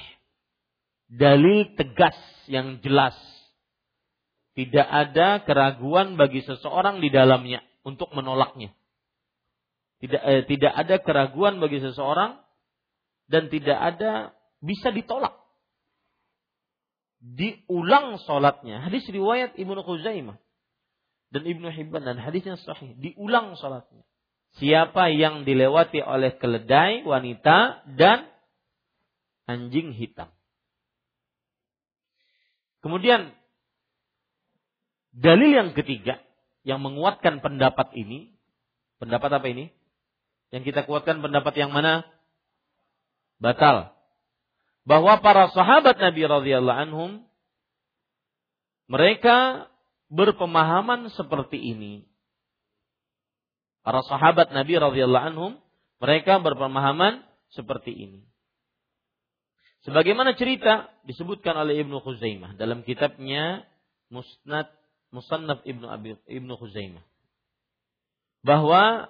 Dalil tegas yang jelas. Tidak ada keraguan bagi seseorang di dalamnya untuk menolaknya. Tidak eh, tidak ada keraguan bagi seseorang dan tidak ada bisa ditolak. Diulang sholatnya. Hadis riwayat Ibnu Khuzaimah dan Ibnu Hibban dan hadisnya sahih. Diulang sholatnya. Siapa yang dilewati oleh keledai, wanita, dan anjing hitam. Kemudian dalil yang ketiga yang menguatkan pendapat ini, pendapat apa ini? Yang kita kuatkan pendapat yang mana? Batal. Bahwa para sahabat Nabi radhiyallahu anhum mereka berpemahaman seperti ini Para sahabat Nabi radhiyallahu anhum mereka berpemahaman seperti ini. Sebagaimana cerita disebutkan oleh Ibnu Khuzaimah dalam kitabnya Musnad Musannaf Ibnu Abi Ibnu Khuzaimah bahwa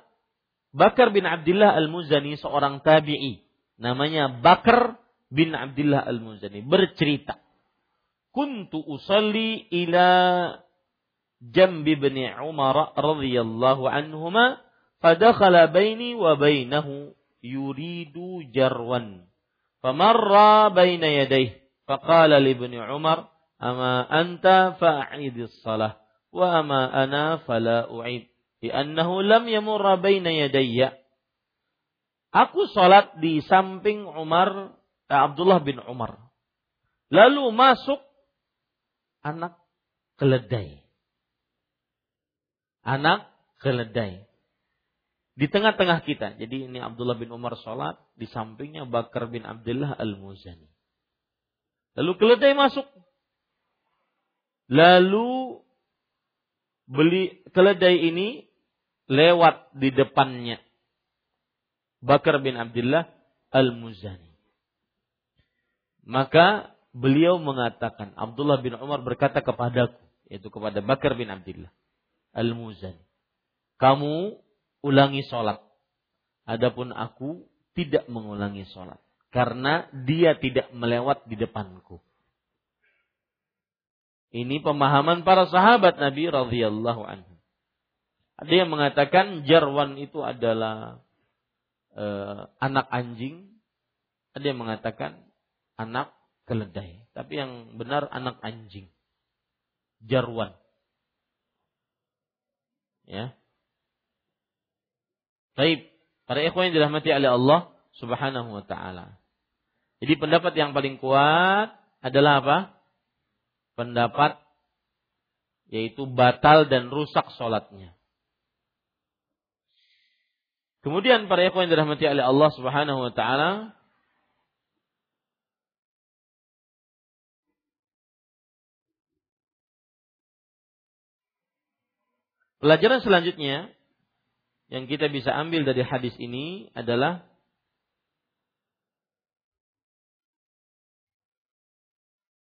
Bakar bin Abdullah Al-Muzani seorang tabi'i namanya Bakar bin Abdullah Al-Muzani. Bercerita. Kuntu usalli ila jambi bin Umar radhiyallahu anhuma fadakhala baini wa bainahu yuridu jarwan. Famarra baina yadayhi. Faqala li ibn Umar ama anta fa'idis salah wa ama ana fala u'id. Li'annahu lam yamurra baina yadayya. Aku sholat di samping Umar, eh, Abdullah bin Umar. Lalu masuk anak keledai anak keledai. Di tengah-tengah kita. Jadi ini Abdullah bin Umar sholat. Di sampingnya Bakar bin Abdullah al-Muzani. Lalu keledai masuk. Lalu beli keledai ini lewat di depannya. Bakar bin Abdullah al-Muzani. Maka beliau mengatakan, Abdullah bin Umar berkata kepadaku, yaitu kepada Bakar bin Abdullah al-Muzani. Kamu ulangi sholat. Adapun aku tidak mengulangi sholat. Karena dia tidak melewat di depanku. Ini pemahaman para sahabat Nabi radhiyallahu anhu. Ada yang mengatakan jarwan itu adalah uh, anak anjing. Ada yang mengatakan anak keledai. Tapi yang benar anak anjing. Jarwan. Ya. Baik, para ikhwan yang dirahmati oleh Allah Subhanahu wa taala. Jadi pendapat yang paling kuat adalah apa? Pendapat yaitu batal dan rusak sholatnya. Kemudian para ikhwan yang dirahmati oleh Allah Subhanahu wa taala, Pelajaran selanjutnya yang kita bisa ambil dari hadis ini adalah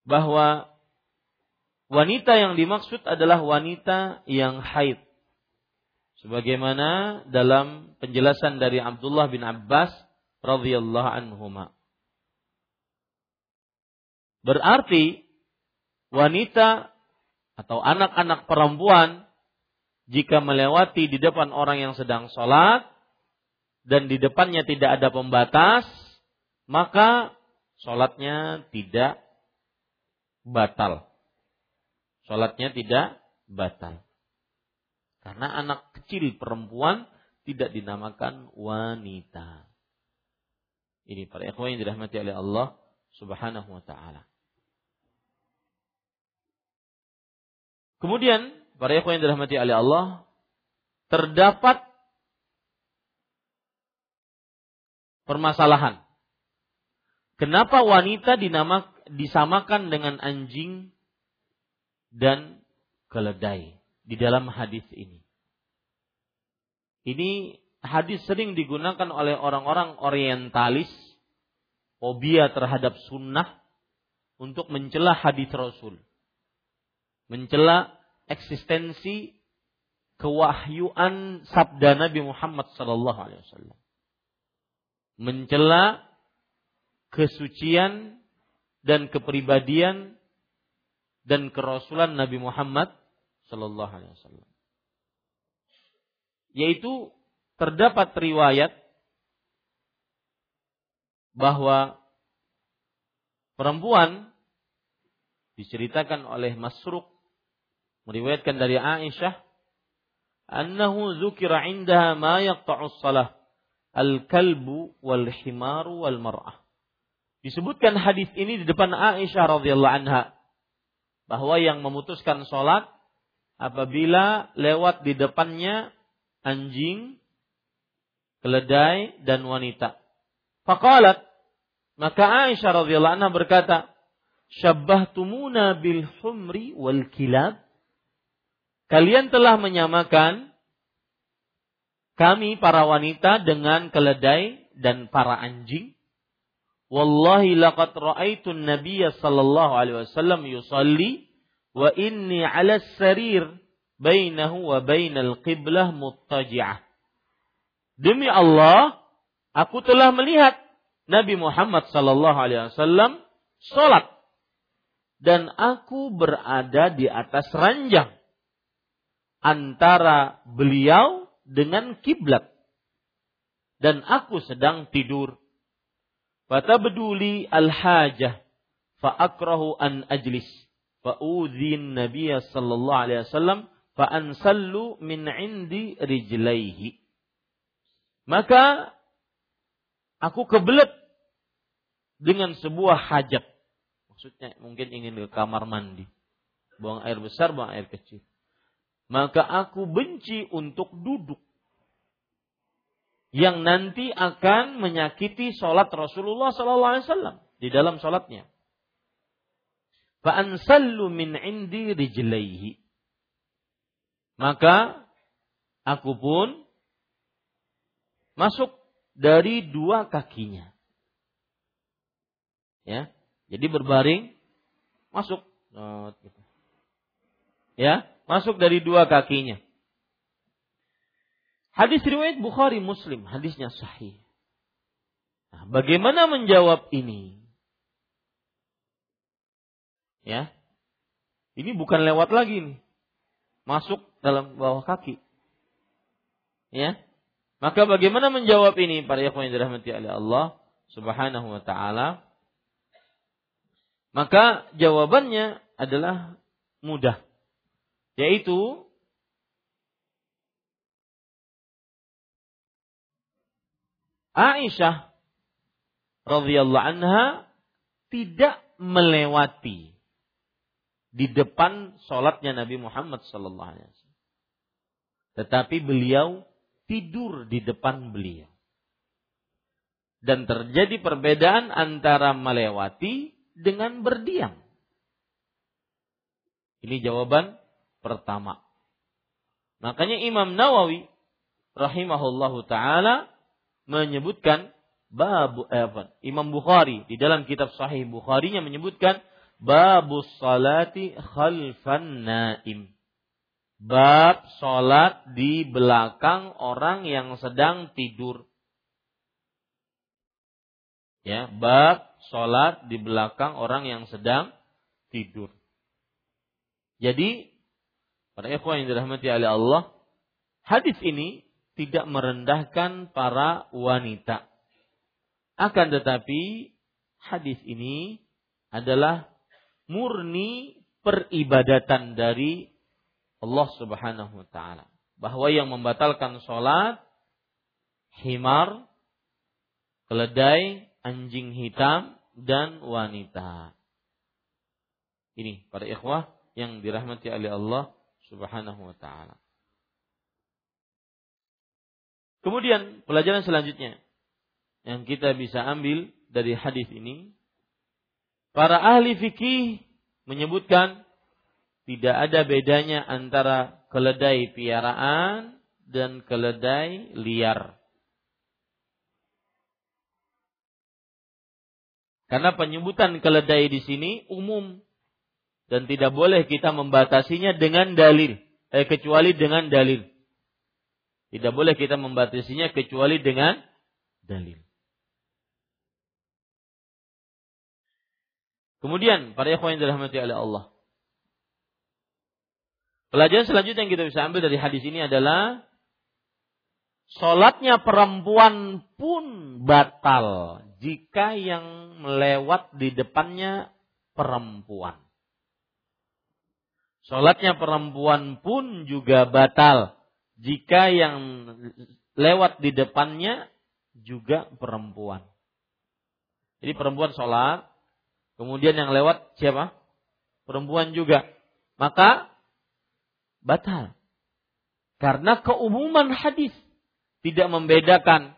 bahwa wanita yang dimaksud adalah wanita yang haid. Sebagaimana dalam penjelasan dari Abdullah bin Abbas radhiyallahu anhuma. Berarti wanita atau anak-anak perempuan jika melewati di depan orang yang sedang sholat dan di depannya tidak ada pembatas, maka sholatnya tidak batal. Sholatnya tidak batal. Karena anak kecil perempuan tidak dinamakan wanita. Ini para ikhwan yang dirahmati oleh Allah Subhanahu wa taala. Kemudian para ikhwan yang dirahmati oleh Allah terdapat permasalahan. Kenapa wanita dinamak, disamakan dengan anjing dan keledai di dalam hadis ini? Ini hadis sering digunakan oleh orang-orang orientalis, fobia terhadap sunnah, untuk mencela hadis Rasul. Mencela eksistensi kewahyuan sabda Nabi Muhammad sallallahu alaihi wasallam. Mencela kesucian dan kepribadian dan kerasulan Nabi Muhammad sallallahu alaihi wasallam. Yaitu terdapat riwayat bahwa perempuan diceritakan oleh Masruq meriwayatkan dari Aisyah annahu zukira indaha ma yaqta'u salah al-kalbu wal himaru wal mar'ah disebutkan hadis ini di depan Aisyah radhiyallahu anha bahwa yang memutuskan sholat apabila lewat di depannya anjing keledai dan wanita. Faqalat maka Aisyah radhiyallahu anha berkata, "Syabbahtumuna bil humri wal kilab?" Kalian telah menyamakan kami para wanita dengan keledai dan para anjing. Wallahi laqad ra'aitu an-nabiyya sallallahu alaihi wasallam yusalli wa inni 'ala sarir bainahu wa bainal qiblah muttaji'ah. Demi Allah, aku telah melihat Nabi Muhammad sallallahu alaihi wasallam salat dan aku berada di atas ranjang antara beliau dengan kiblat dan aku sedang tidur. Fatabduli al-hajah fa akrahu an ajlis fa udhin Nabiya sallallahu alaihi wasallam fa ansallu min indi rijlaihi maka aku kebelet dengan sebuah hajat. Maksudnya mungkin ingin ke kamar mandi. Buang air besar, buang air kecil. Maka aku benci untuk duduk. Yang nanti akan menyakiti sholat Rasulullah SAW di dalam sholatnya. Fa'ansallu min indi rijlaihi. Maka aku pun masuk dari dua kakinya. Ya, jadi berbaring masuk. Gitu. Ya, masuk dari dua kakinya. Hadis riwayat Bukhari Muslim, hadisnya sahih. Nah, bagaimana menjawab ini? Ya, ini bukan lewat lagi nih, masuk dalam bawah kaki. Ya, maka bagaimana menjawab ini para ikhwan yang dirahmati oleh Allah Subhanahu wa taala? Maka jawabannya adalah mudah. Yaitu Aisyah radhiyallahu anha tidak melewati di depan sholatnya Nabi Muhammad sallallahu alaihi wasallam. Tetapi beliau tidur di depan beliau. Dan terjadi perbedaan antara melewati dengan berdiam. Ini jawaban pertama. Makanya Imam Nawawi rahimahullahu taala menyebutkan bab eh, Imam Bukhari di dalam kitab Sahih Bukharinya menyebutkan babus salati khalfan naim Bab sholat di belakang orang yang sedang tidur. Ya, bab sholat di belakang orang yang sedang tidur. Jadi, para ikhwan yang dirahmati oleh Allah, hadis ini tidak merendahkan para wanita. Akan tetapi, hadis ini adalah murni peribadatan dari Allah Subhanahu wa taala. Bahwa yang membatalkan sholat himar, keledai, anjing hitam dan wanita. Ini para ikhwah yang dirahmati oleh Allah Subhanahu wa taala. Kemudian pelajaran selanjutnya yang kita bisa ambil dari hadis ini para ahli fikih menyebutkan tidak ada bedanya antara keledai piaraan dan keledai liar. Karena penyebutan keledai di sini umum dan tidak boleh kita membatasinya dengan dalil, eh, kecuali dengan dalil. Tidak boleh kita membatasinya kecuali dengan dalil. Kemudian para ikhwan yang dirahmati oleh Allah. Pelajaran selanjutnya yang kita bisa ambil dari hadis ini adalah Sholatnya perempuan pun batal jika yang melewat di depannya perempuan. Sholatnya perempuan pun juga batal jika yang lewat di depannya juga perempuan. Jadi perempuan sholat, kemudian yang lewat siapa? Perempuan juga. Maka batal. Karena keumuman hadis tidak membedakan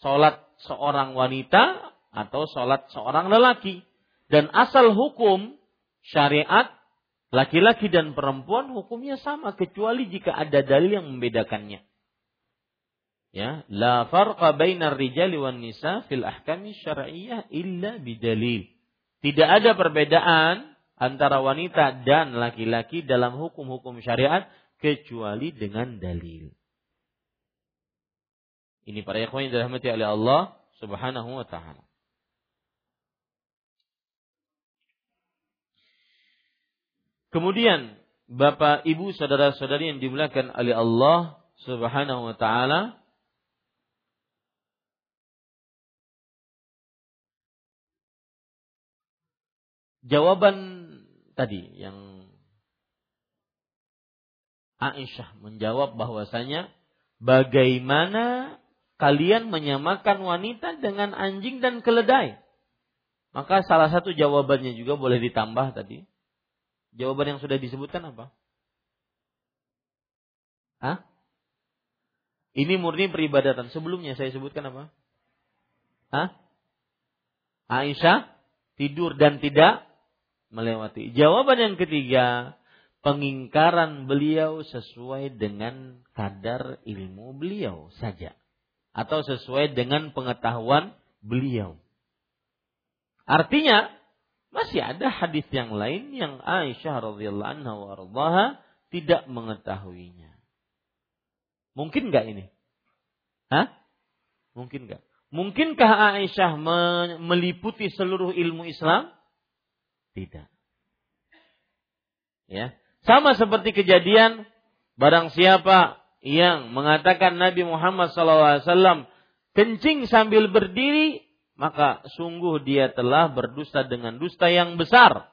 sholat seorang wanita atau sholat seorang lelaki. Dan asal hukum syariat laki-laki dan perempuan hukumnya sama kecuali jika ada dalil yang membedakannya. Ya, la farqa bainar rijali wan nisa fil ahkami syar'iyyah illa bidalil. Tidak ada perbedaan antara wanita dan laki-laki dalam hukum-hukum syariat kecuali dengan dalil. Ini para ikhwan yang dirahmati oleh Allah Subhanahu wa taala. Kemudian Bapak, Ibu, saudara-saudari yang dimuliakan oleh Allah Subhanahu wa taala, jawaban tadi yang Aisyah menjawab bahwasanya bagaimana kalian menyamakan wanita dengan anjing dan keledai. Maka salah satu jawabannya juga boleh ditambah tadi. Jawaban yang sudah disebutkan apa? Hah? Ini murni peribadatan. Sebelumnya saya sebutkan apa? Hah? Aisyah tidur dan tidak melewati. Jawaban yang ketiga, pengingkaran beliau sesuai dengan kadar ilmu beliau saja atau sesuai dengan pengetahuan beliau. Artinya masih ada hadis yang lain yang Aisyah radhiyallahu anha tidak mengetahuinya. Mungkin nggak ini? Hah? Mungkin nggak? Mungkinkah Aisyah meliputi seluruh ilmu Islam? Tidak. Ya. Sama seperti kejadian barang siapa yang mengatakan Nabi Muhammad SAW kencing sambil berdiri, maka sungguh dia telah berdusta dengan dusta yang besar.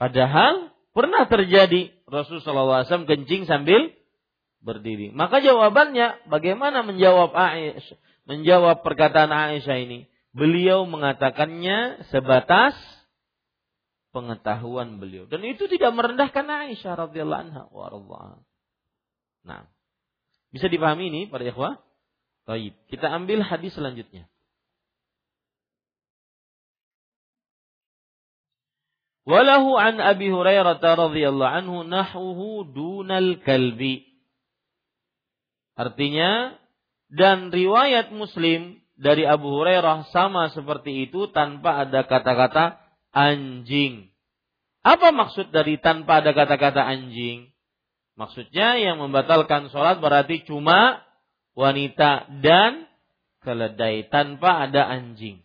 Padahal pernah terjadi Rasulullah SAW kencing sambil berdiri. Maka jawabannya bagaimana menjawab Aisyah, menjawab perkataan Aisyah ini? Beliau mengatakannya sebatas pengetahuan beliau dan itu tidak merendahkan Aisyah radhiyallahu anha Nah, bisa dipahami ini para ikhwah? Baik, kita ambil hadis selanjutnya. Walahu an Abi Hurairah radhiyallahu anhu nahwuhu dunal kalbi. Artinya dan riwayat Muslim dari Abu Hurairah sama seperti itu tanpa ada kata-kata anjing. Apa maksud dari tanpa ada kata-kata anjing? Maksudnya yang membatalkan sholat berarti cuma wanita dan keledai tanpa ada anjing.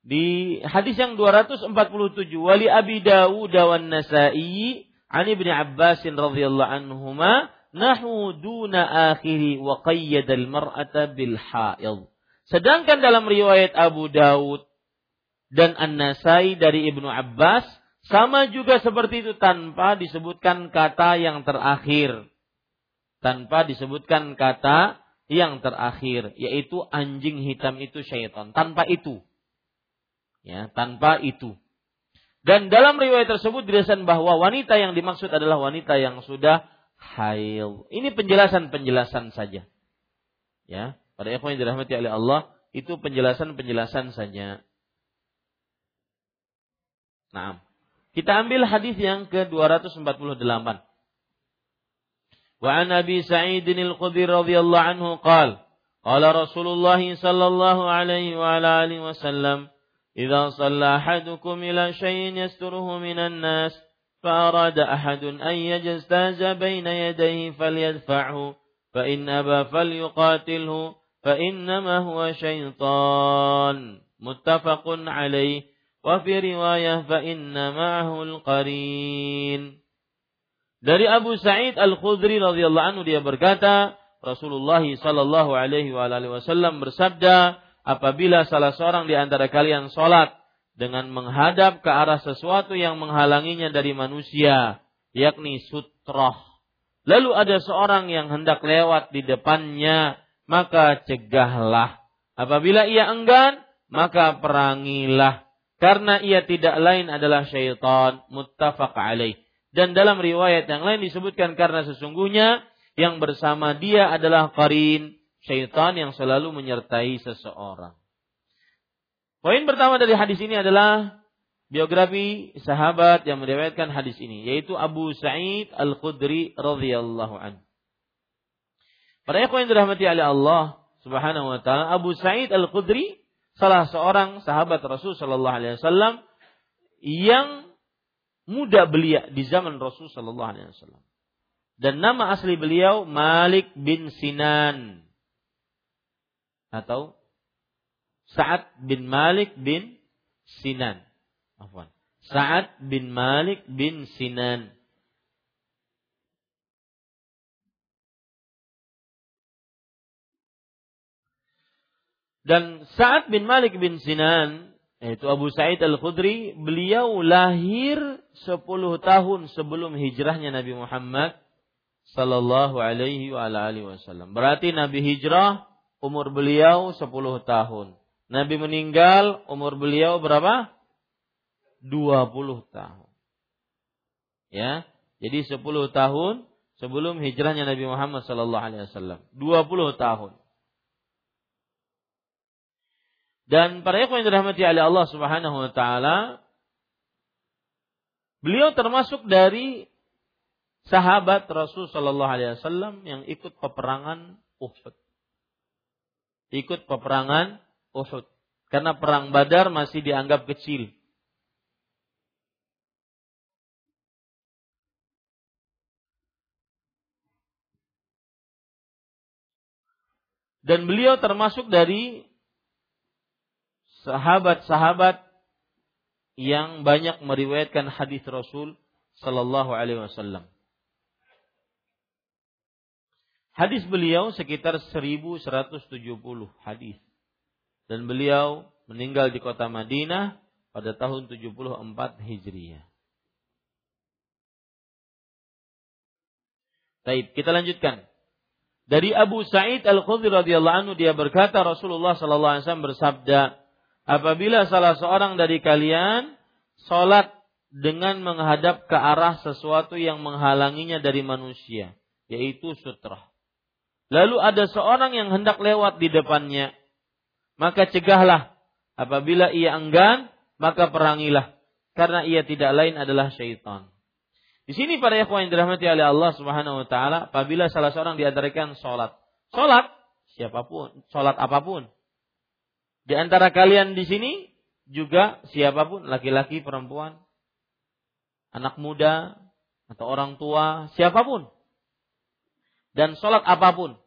Di hadis yang 247 wali Abi Dawud Nasa'i an Ibnu Abbas radhiyallahu anhuma nahu duna akhiri wa qayyada al-mar'ata bil haid. Sedangkan dalam riwayat Abu Dawud dan An-Nasai dari Ibnu Abbas sama juga seperti itu tanpa disebutkan kata yang terakhir. Tanpa disebutkan kata yang terakhir yaitu anjing hitam itu syaitan. Tanpa itu. Ya tanpa itu. Dan dalam riwayat tersebut dijelaskan bahwa wanita yang dimaksud adalah wanita yang sudah hail ini penjelasan-penjelasan saja. Ya pada ikhwan yang dirahmati oleh Allah itu penjelasan-penjelasan saja nah kita ambil hadis yang ke 248 وعن أبي سعيد الخدري رضي الله عنه قال قال رسول الله صلى الله عليه وعلى آله وسلم إذا صلى أحدكم إلى شيء يستره من الناس فأراد أحد أن يجتاز بين يديه فليدفعه فإن أبى فليقاتله فإنما هو شيطان متفق عليه وفي رواية فإن معه القرين Dari Abu Sa'id Al-Khudri radhiyallahu anhu dia berkata, Rasulullah sallallahu alaihi wasallam bersabda, apabila salah seorang di antara kalian salat dengan menghadap ke arah sesuatu yang menghalanginya dari manusia, yakni sutroh. Lalu ada seorang yang hendak lewat di depannya, maka cegahlah. Apabila ia enggan, maka perangilah. Karena ia tidak lain adalah syaitan. Muttafaq alaih. Dan dalam riwayat yang lain disebutkan karena sesungguhnya yang bersama dia adalah karin syaitan yang selalu menyertai seseorang. Poin pertama dari hadis ini adalah biografi sahabat yang meriwayatkan hadis ini yaitu Abu Sa'id Al-Khudri radhiyallahu an. Para ikhwan yang dirahmati oleh Allah Subhanahu wa taala, Abu Sa'id Al-Khudri salah seorang sahabat Rasul sallallahu alaihi wasallam yang muda belia di zaman Rasul Shallallahu Alaihi Wasallam. Dan nama asli beliau Malik bin Sinan atau Sa'ad bin Malik bin Sinan. Afwan. Sa'ad bin Malik bin Sinan. Dan Sa'ad bin Malik bin Sinan yaitu Abu Sa'id Al-Khudri, beliau lahir 10 tahun sebelum hijrahnya Nabi Muhammad sallallahu alaihi wa alihi wasallam. Berarti Nabi hijrah umur beliau 10 tahun. Nabi meninggal umur beliau berapa? 20 tahun. Ya. Jadi 10 tahun sebelum hijrahnya Nabi Muhammad sallallahu alaihi wasallam. 20 tahun. Dan para ikhwan yang dirahmati oleh Allah Subhanahu wa taala, beliau termasuk dari sahabat Rasul sallallahu alaihi wasallam yang ikut peperangan Uhud. Ikut peperangan Uhud. Karena perang Badar masih dianggap kecil. Dan beliau termasuk dari sahabat-sahabat yang banyak meriwayatkan hadis Rasul sallallahu alaihi wasallam. Hadis beliau sekitar 1170 hadis. Dan beliau meninggal di kota Madinah pada tahun 74 Hijriah. Baik, kita lanjutkan. Dari Abu Sa'id Al-Khudri radhiyallahu anhu dia berkata Rasulullah sallallahu alaihi wasallam bersabda, apabila salah seorang dari kalian sholat dengan menghadap ke arah sesuatu yang menghalanginya dari manusia, yaitu sutra. Lalu ada seorang yang hendak lewat di depannya, maka cegahlah. Apabila ia enggan, maka perangilah. Karena ia tidak lain adalah syaitan. Di sini para ikhwan yang dirahmati oleh Allah Subhanahu wa taala, apabila salah seorang di antara kalian salat. Salat siapa pun, salat apa pun, di antara kalian di sini juga siapa pun laki-laki, perempuan, anak muda atau orang tua, siapa pun. Dan sholat apa pun.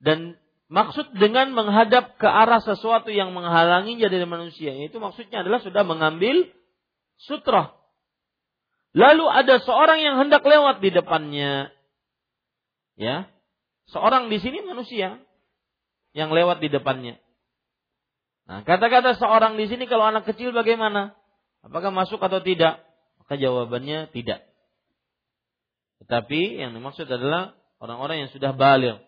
Dan Maksud dengan menghadap ke arah sesuatu yang menghalanginya dari manusia, itu maksudnya adalah sudah mengambil sutra. Lalu ada seorang yang hendak lewat di depannya. Ya. Seorang di sini manusia yang lewat di depannya. Nah, kata-kata seorang di sini kalau anak kecil bagaimana? Apakah masuk atau tidak? Maka jawabannya tidak. Tetapi yang dimaksud adalah orang-orang yang sudah balik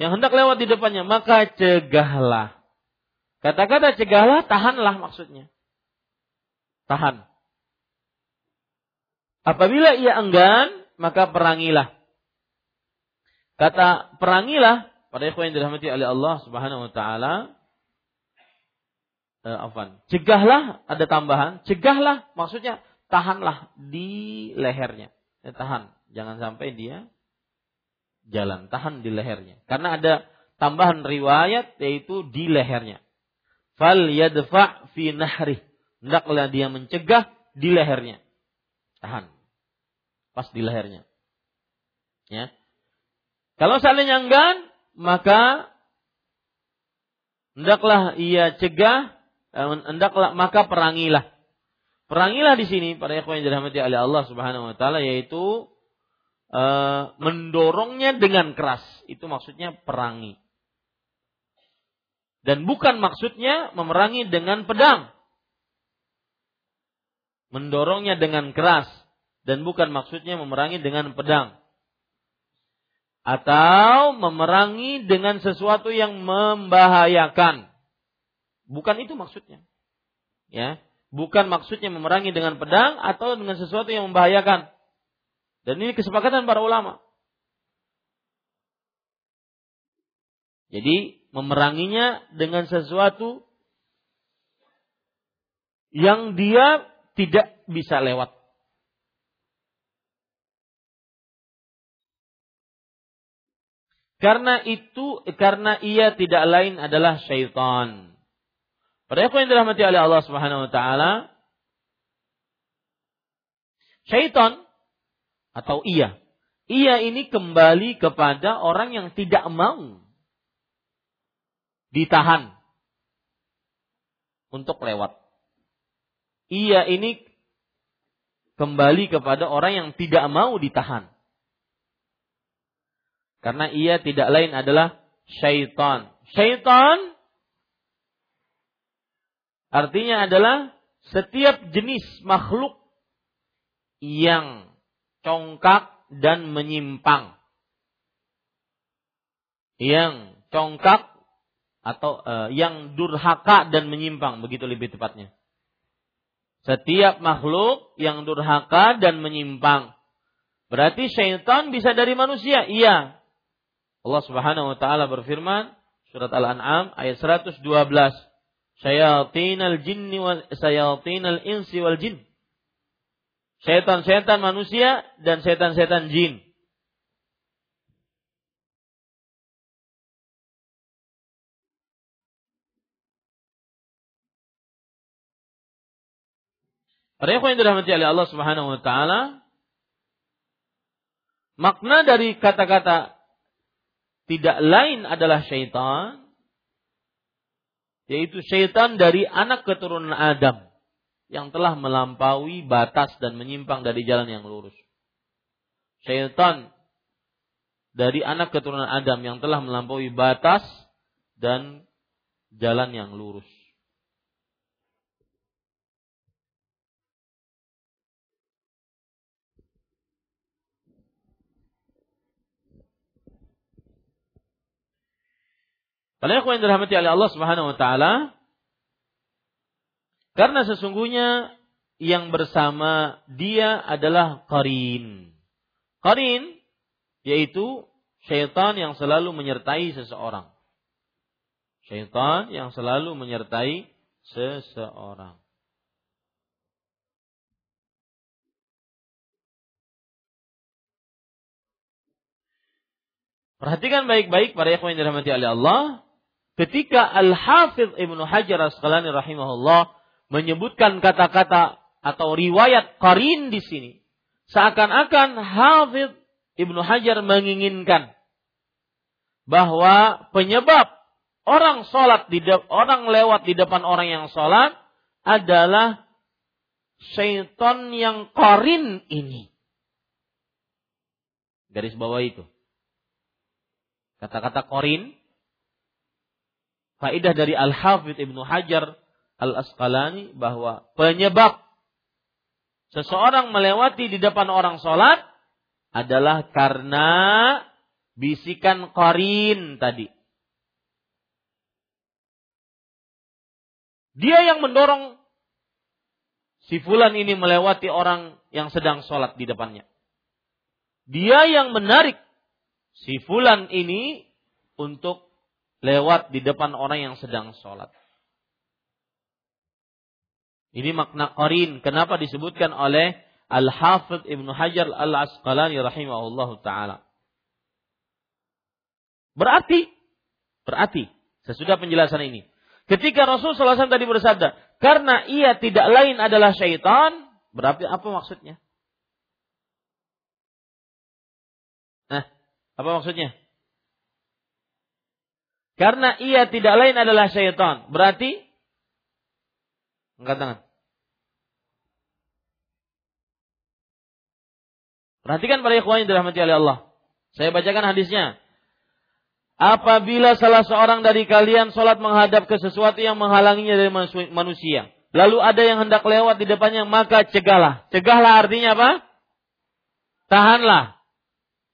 yang hendak lewat di depannya, maka cegahlah. Kata-kata cegahlah, tahanlah maksudnya. Tahan. Apabila ia enggan, maka perangilah. Kata perangilah pada ikhwan yang dirahmati oleh Allah Subhanahu wa taala eh, afan. Cegahlah ada tambahan, cegahlah maksudnya tahanlah di lehernya. Ya, tahan, jangan sampai dia jalan, tahan di lehernya. Karena ada tambahan riwayat yaitu di lehernya. Fal yadfa fi nahri. Hendaklah dia mencegah di lehernya. Tahan. Pas di lehernya. Ya. Kalau seandainya enggan, maka hendaklah ia cegah, eh, hendaklah maka perangilah. Perangilah di sini pada ikhwan yang dirahmati oleh Allah Subhanahu wa taala yaitu e, mendorongnya dengan keras. Itu maksudnya perangi. Dan bukan maksudnya memerangi dengan pedang. Mendorongnya dengan keras. Dan bukan maksudnya memerangi dengan pedang. Atau memerangi dengan sesuatu yang membahayakan. Bukan itu maksudnya. Ya, bukan maksudnya memerangi dengan pedang atau dengan sesuatu yang membahayakan. Dan ini kesepakatan para ulama. Jadi memeranginya dengan sesuatu yang dia tidak bisa lewat. Karena itu, karena ia tidak lain adalah syaitan. Pada yang dirahmati oleh Allah Subhanahu wa taala, syaitan atau iya. Iya ini kembali kepada orang yang tidak mau ditahan untuk lewat. Iya ini kembali kepada orang yang tidak mau ditahan. Karena ia tidak lain adalah syaitan. Syaitan artinya adalah setiap jenis makhluk yang congkak dan menyimpang. Yang congkak atau uh, yang durhaka dan menyimpang, begitu lebih tepatnya. Setiap makhluk yang durhaka dan menyimpang. Berarti syaitan bisa dari manusia? Iya. Allah Subhanahu wa taala berfirman surat Al-An'am ayat 112. Syayatinal jinni wal syayatinal insi wal jin Setan-setan manusia dan setan-setan jin. Para yang dirahmati oleh Allah Subhanahu wa taala, makna dari kata-kata tidak lain adalah syaitan, yaitu syaitan dari anak keturunan Adam yang telah melampaui batas dan menyimpang dari jalan yang lurus. Syaitan dari anak keturunan Adam yang telah melampaui batas dan jalan yang lurus. Pada yang dirahmati oleh Allah Subhanahu wa taala, karena sesungguhnya yang bersama dia adalah qarin. Qarin yaitu syaitan yang selalu menyertai seseorang. Syaitan yang selalu menyertai seseorang. Perhatikan baik-baik para ikhwan yang dirahmati oleh Allah. Ketika Al-Hafidh Ibnu Hajar Asqalani rahimahullah menyebutkan kata-kata atau riwayat qarin di sini. Seakan-akan Hafidh Ibnu Hajar menginginkan bahwa penyebab orang sholat di orang lewat di depan orang yang sholat adalah syaitan yang korin ini. Garis bawah itu. Kata-kata korin, faidah dari Al-Hafidh Ibnu Hajar Al-Asqalani bahwa penyebab seseorang melewati di depan orang sholat adalah karena bisikan korin tadi. Dia yang mendorong si fulan ini melewati orang yang sedang sholat di depannya. Dia yang menarik si fulan ini untuk lewat di depan orang yang sedang sholat. Ini makna qarin. Kenapa disebutkan oleh Al-Hafidh Ibnu Hajar Al-Asqalani rahimahullahu taala. Berarti berarti sesudah penjelasan ini, ketika Rasulullah SAW tadi bersabda, karena ia tidak lain adalah syaitan, berarti apa maksudnya? Nah, apa maksudnya? Karena ia tidak lain adalah syaitan, berarti Angkat tangan. Perhatikan para ikhwan yang dirahmati oleh Allah. Saya bacakan hadisnya. Apabila salah seorang dari kalian sholat menghadap ke sesuatu yang menghalanginya dari manusia. Lalu ada yang hendak lewat di depannya, maka cegahlah. Cegahlah artinya apa? Tahanlah.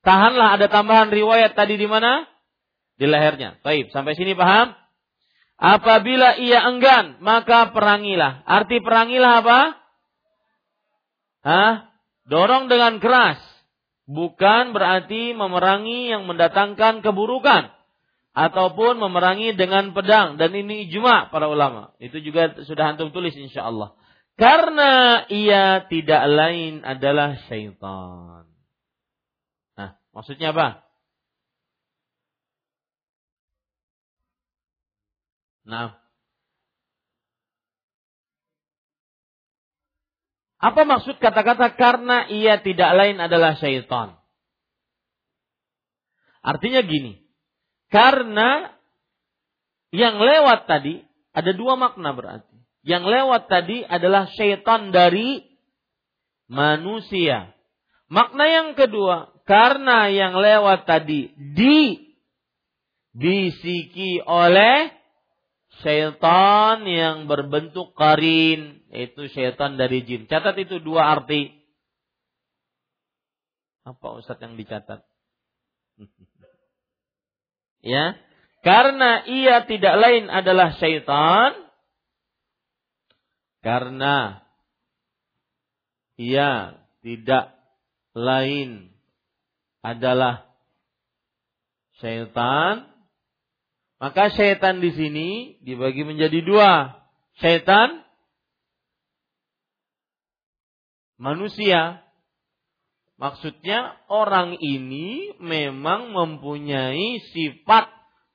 Tahanlah ada tambahan riwayat tadi di mana? Di lehernya. Baik, sampai sini paham? Apabila ia enggan, maka perangilah. Arti perangilah apa? Hah? Dorong dengan keras. Bukan berarti memerangi yang mendatangkan keburukan. Ataupun memerangi dengan pedang. Dan ini ijma para ulama. Itu juga sudah antum tulis insya Allah. Karena ia tidak lain adalah syaitan. Nah, maksudnya apa? Nah. Apa maksud kata-kata karena ia tidak lain adalah syaitan? Artinya gini. Karena yang lewat tadi ada dua makna berarti. Yang lewat tadi adalah syaitan dari manusia. Makna yang kedua, karena yang lewat tadi dibisiki oleh syaitan yang berbentuk karin, yaitu syaitan dari jin. Catat itu dua arti. Apa Ustadz yang dicatat? ya, karena ia tidak lain adalah syaitan, karena ia tidak lain adalah syaitan, maka setan di sini dibagi menjadi dua. Setan manusia. Maksudnya orang ini memang mempunyai sifat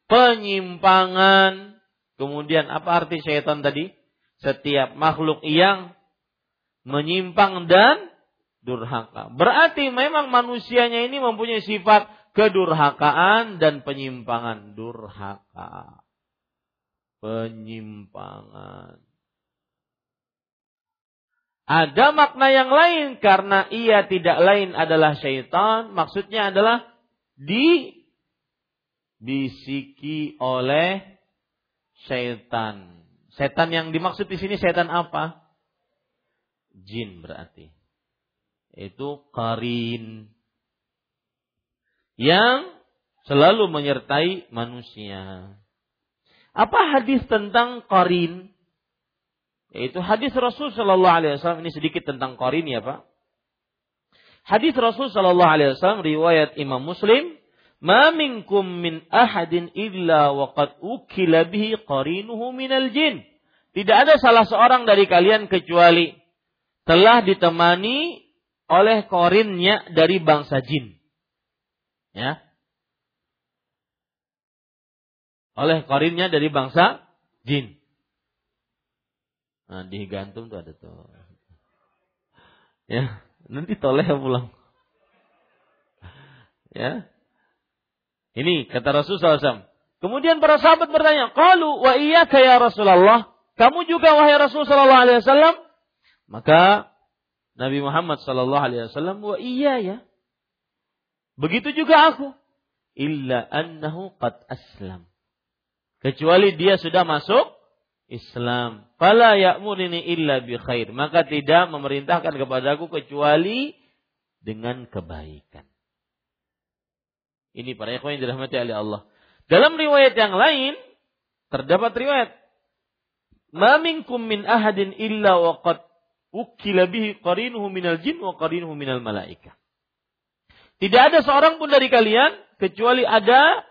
penyimpangan. Kemudian apa arti setan tadi? Setiap makhluk yang menyimpang dan durhaka. Berarti memang manusianya ini mempunyai sifat kedurhakaan dan penyimpangan durhaka. Penyimpangan. Ada makna yang lain karena ia tidak lain adalah syaitan. Maksudnya adalah dibisiki oleh syaitan. Setan yang dimaksud di sini setan apa? Jin berarti. Itu karin yang selalu menyertai manusia. Apa hadis tentang korin? Yaitu hadis Rasul Shallallahu Alaihi Wasallam ini sedikit tentang korin ya pak. Hadis Rasul Shallallahu Alaihi Wasallam riwayat Imam Muslim, "Ma minkum min ahadin illa waqad ukila bihi qarinuhu minal jin." Tidak ada salah seorang dari kalian kecuali telah ditemani oleh korinnya dari bangsa jin. Ya. Oleh korinnya dari bangsa jin. Nah, di gantung tuh ada tuh. Ya, nanti toleh pulang. Ya. Ini kata Rasulullah SAW. Kemudian para sahabat bertanya, "Qalu wa iyyaka ya Rasulullah?" Kamu juga wahai Rasul sallallahu alaihi? Maka Nabi Muhammad sallallahu alaihi wasallam, "Wa iya ya." Begitu juga aku. Illa annahu qad aslam. Kecuali dia sudah masuk Islam. Fala ya'murini illa bi khair. Maka tidak memerintahkan kepadaku kecuali dengan kebaikan. Ini para ikhwan yang dirahmati oleh Allah. Dalam riwayat yang lain terdapat riwayat Ma minkum min ahadin illa waqad ukila bihi qarinuhu minal jin wa qarinuhu minal malaika. Tidak ada seorang pun dari kalian kecuali ada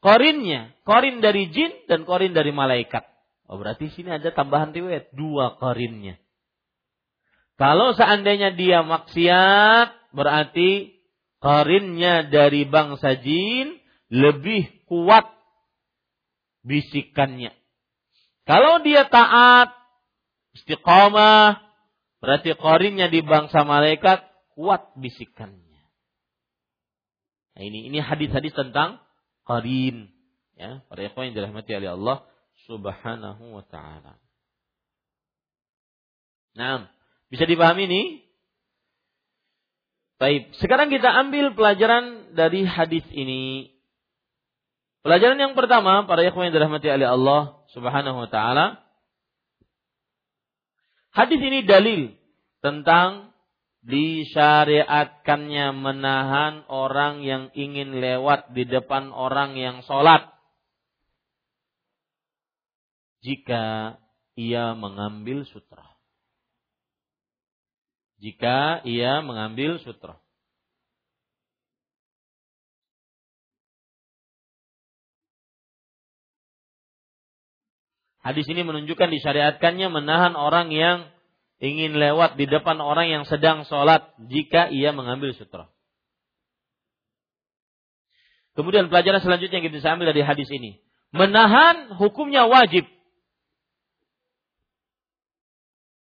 korinnya, korin dari jin dan korin dari malaikat. Oh berarti sini ada tambahan riwayat, dua korinnya. Kalau seandainya dia maksiat, berarti korinnya dari bangsa jin lebih kuat bisikannya. Kalau dia taat, istiqomah, berarti korinnya di bangsa malaikat kuat bisikannya. Nah ini ini hadis-hadis tentang korin. Ya, para ikhwan yang dirahmati oleh Allah Subhanahu wa taala. Nah, bisa dipahami ini? Baik, sekarang kita ambil pelajaran dari hadis ini. Pelajaran yang pertama, para ikhwan yang dirahmati oleh Allah Subhanahu wa taala. Hadis ini dalil tentang disyariatkannya menahan orang yang ingin lewat di depan orang yang sholat. Jika ia mengambil sutra. Jika ia mengambil sutra. Hadis ini menunjukkan disyariatkannya menahan orang yang ingin lewat di depan orang yang sedang sholat jika ia mengambil sutra. Kemudian pelajaran selanjutnya yang kita ambil dari hadis ini. Menahan hukumnya wajib.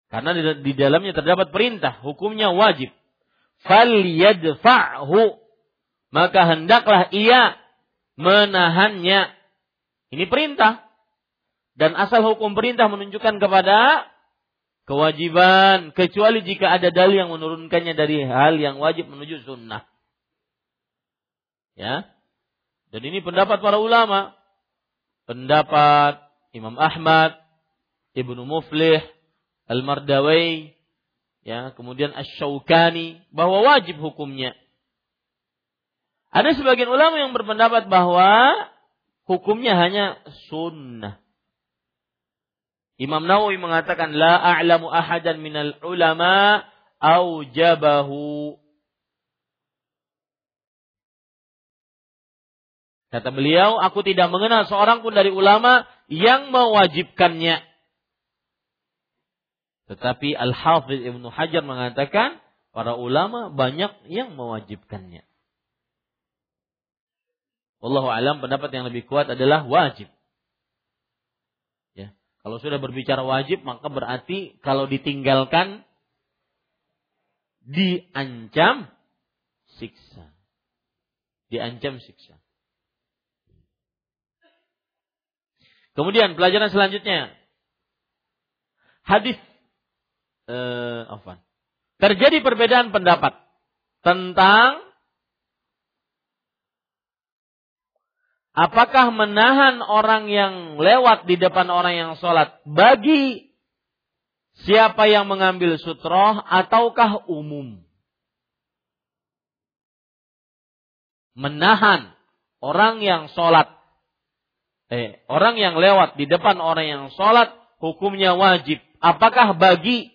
Karena di, di dalamnya terdapat perintah, hukumnya wajib. Fal yadfa'hu. Maka hendaklah ia menahannya. Ini perintah. Dan asal hukum perintah menunjukkan kepada kewajiban kecuali jika ada dalil yang menurunkannya dari hal yang wajib menuju sunnah. Ya. Dan ini pendapat para ulama. Pendapat Imam Ahmad, Ibnu Muflih, Al-Mardawai, ya, kemudian Asy-Syaukani bahwa wajib hukumnya. Ada sebagian ulama yang berpendapat bahwa hukumnya hanya sunnah. Imam Nawawi mengatakan la a'lamu ahadan minal ulama aujabahu. Kata beliau, aku tidak mengenal seorang pun dari ulama yang mewajibkannya. Tetapi Al-Hafidh Ibnu Hajar mengatakan, para ulama banyak yang mewajibkannya. Wallahu alam pendapat yang lebih kuat adalah wajib. Kalau sudah berbicara wajib, maka berarti kalau ditinggalkan diancam siksa. Diancam siksa. Kemudian pelajaran selanjutnya. Hadis eh? Terjadi perbedaan pendapat tentang Apakah menahan orang yang lewat di depan orang yang sholat bagi siapa yang mengambil sutroh ataukah umum? Menahan orang yang sholat, eh, orang yang lewat di depan orang yang sholat hukumnya wajib. Apakah bagi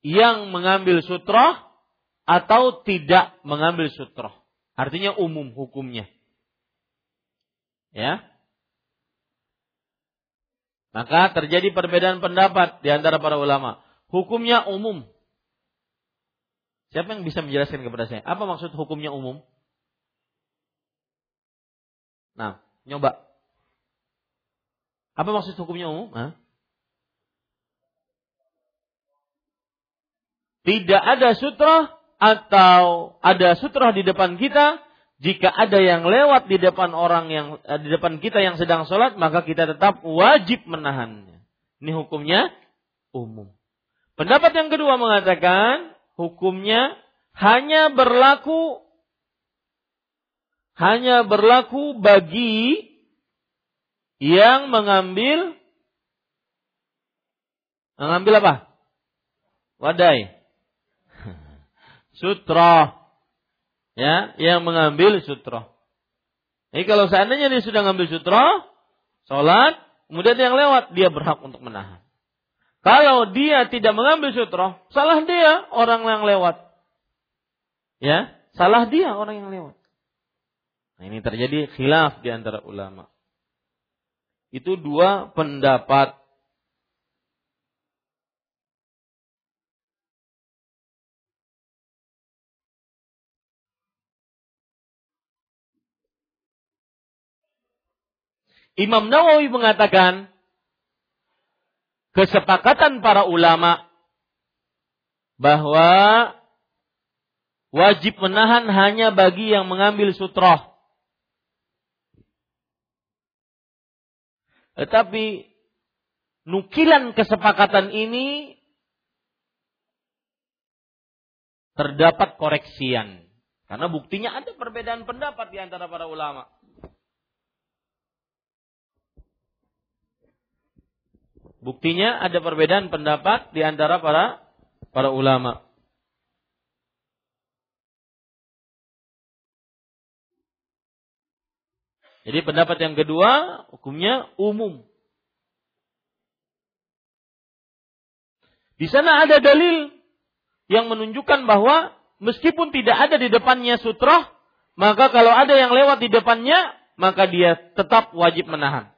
yang mengambil sutroh atau tidak mengambil sutroh? Artinya umum hukumnya. Ya. Maka terjadi perbedaan pendapat di antara para ulama. Hukumnya umum. Siapa yang bisa menjelaskan kepada saya? Apa maksud hukumnya umum? Nah, nyoba. Apa maksud hukumnya umum? Hah? Tidak ada sutra atau ada sutra di depan kita, jika ada yang lewat di depan orang yang eh, di depan kita yang sedang sholat, maka kita tetap wajib menahannya. Ini hukumnya umum. Pendapat yang kedua mengatakan hukumnya hanya berlaku hanya berlaku bagi yang mengambil mengambil apa? Wadai. Sutra ya, yang mengambil sutra. Jadi kalau seandainya dia sudah mengambil sutra, sholat, kemudian yang lewat, dia berhak untuk menahan. Kalau dia tidak mengambil sutra, salah dia orang yang lewat. Ya, salah dia orang yang lewat. Nah, ini terjadi khilaf di antara ulama. Itu dua pendapat Imam Nawawi mengatakan kesepakatan para ulama bahwa wajib menahan hanya bagi yang mengambil sutroh. Tetapi nukilan kesepakatan ini terdapat koreksian. Karena buktinya ada perbedaan pendapat di antara para ulama. Buktinya ada perbedaan pendapat di antara para para ulama. Jadi pendapat yang kedua hukumnya umum. Di sana ada dalil yang menunjukkan bahwa meskipun tidak ada di depannya sutra, maka kalau ada yang lewat di depannya, maka dia tetap wajib menahan.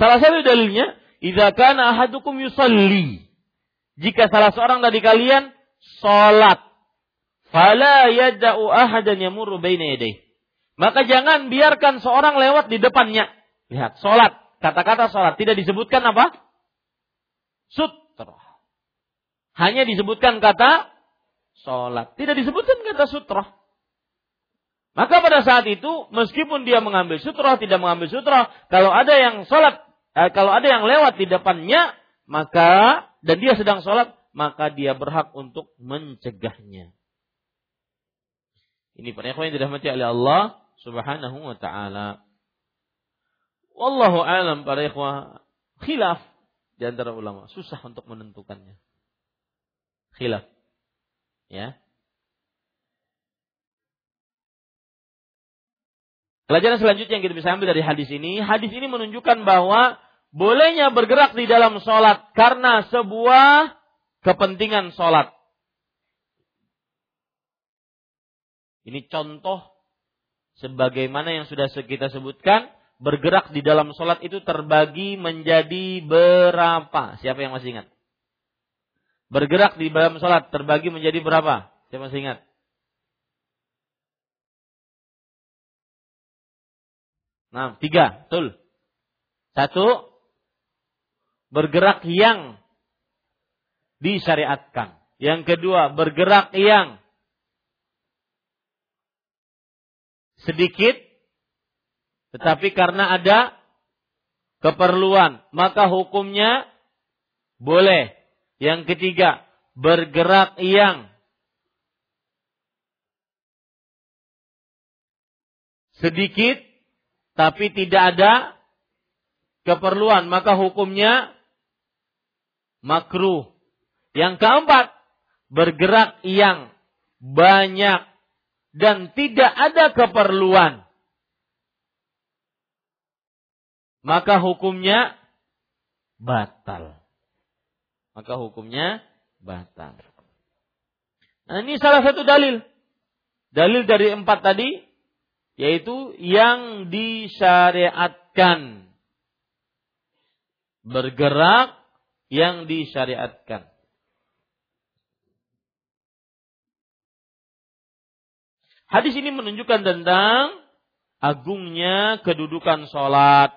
Salah satu dalilnya Idza kana ahadukum yusalli. Jika salah seorang dari kalian salat, fala yad'u ahadan yamurru baina yadayhi. Maka jangan biarkan seorang lewat di depannya. Lihat, salat. Kata-kata salat tidak disebutkan apa? Sutra. Hanya disebutkan kata salat. Tidak disebutkan kata sutra. Maka pada saat itu, meskipun dia mengambil sutra, tidak mengambil sutra, kalau ada yang sholat eh, kalau ada yang lewat di depannya, maka dan dia sedang sholat, maka dia berhak untuk mencegahnya. Ini para ikhwan yang dirahmati oleh Allah Subhanahu wa taala. Wallahu alam para ikhwah khilaf di antara ulama, susah untuk menentukannya. Khilaf. Ya. Pelajaran selanjutnya yang kita bisa ambil dari hadis ini, hadis ini menunjukkan bahwa bolehnya bergerak di dalam sholat karena sebuah kepentingan sholat. Ini contoh sebagaimana yang sudah kita sebutkan, bergerak di dalam sholat itu terbagi menjadi berapa? Siapa yang masih ingat? Bergerak di dalam sholat terbagi menjadi berapa? Siapa masih ingat? Nah, tiga, betul. Satu, bergerak yang disyariatkan. Yang kedua, bergerak yang sedikit tetapi karena ada keperluan, maka hukumnya boleh. Yang ketiga, bergerak yang sedikit tapi tidak ada keperluan, maka hukumnya makruh. Yang keempat, bergerak yang banyak dan tidak ada keperluan. Maka hukumnya batal. Maka hukumnya batal. Nah ini salah satu dalil. Dalil dari empat tadi, yaitu yang disyariatkan. Bergerak yang disyariatkan. Hadis ini menunjukkan tentang agungnya kedudukan sholat.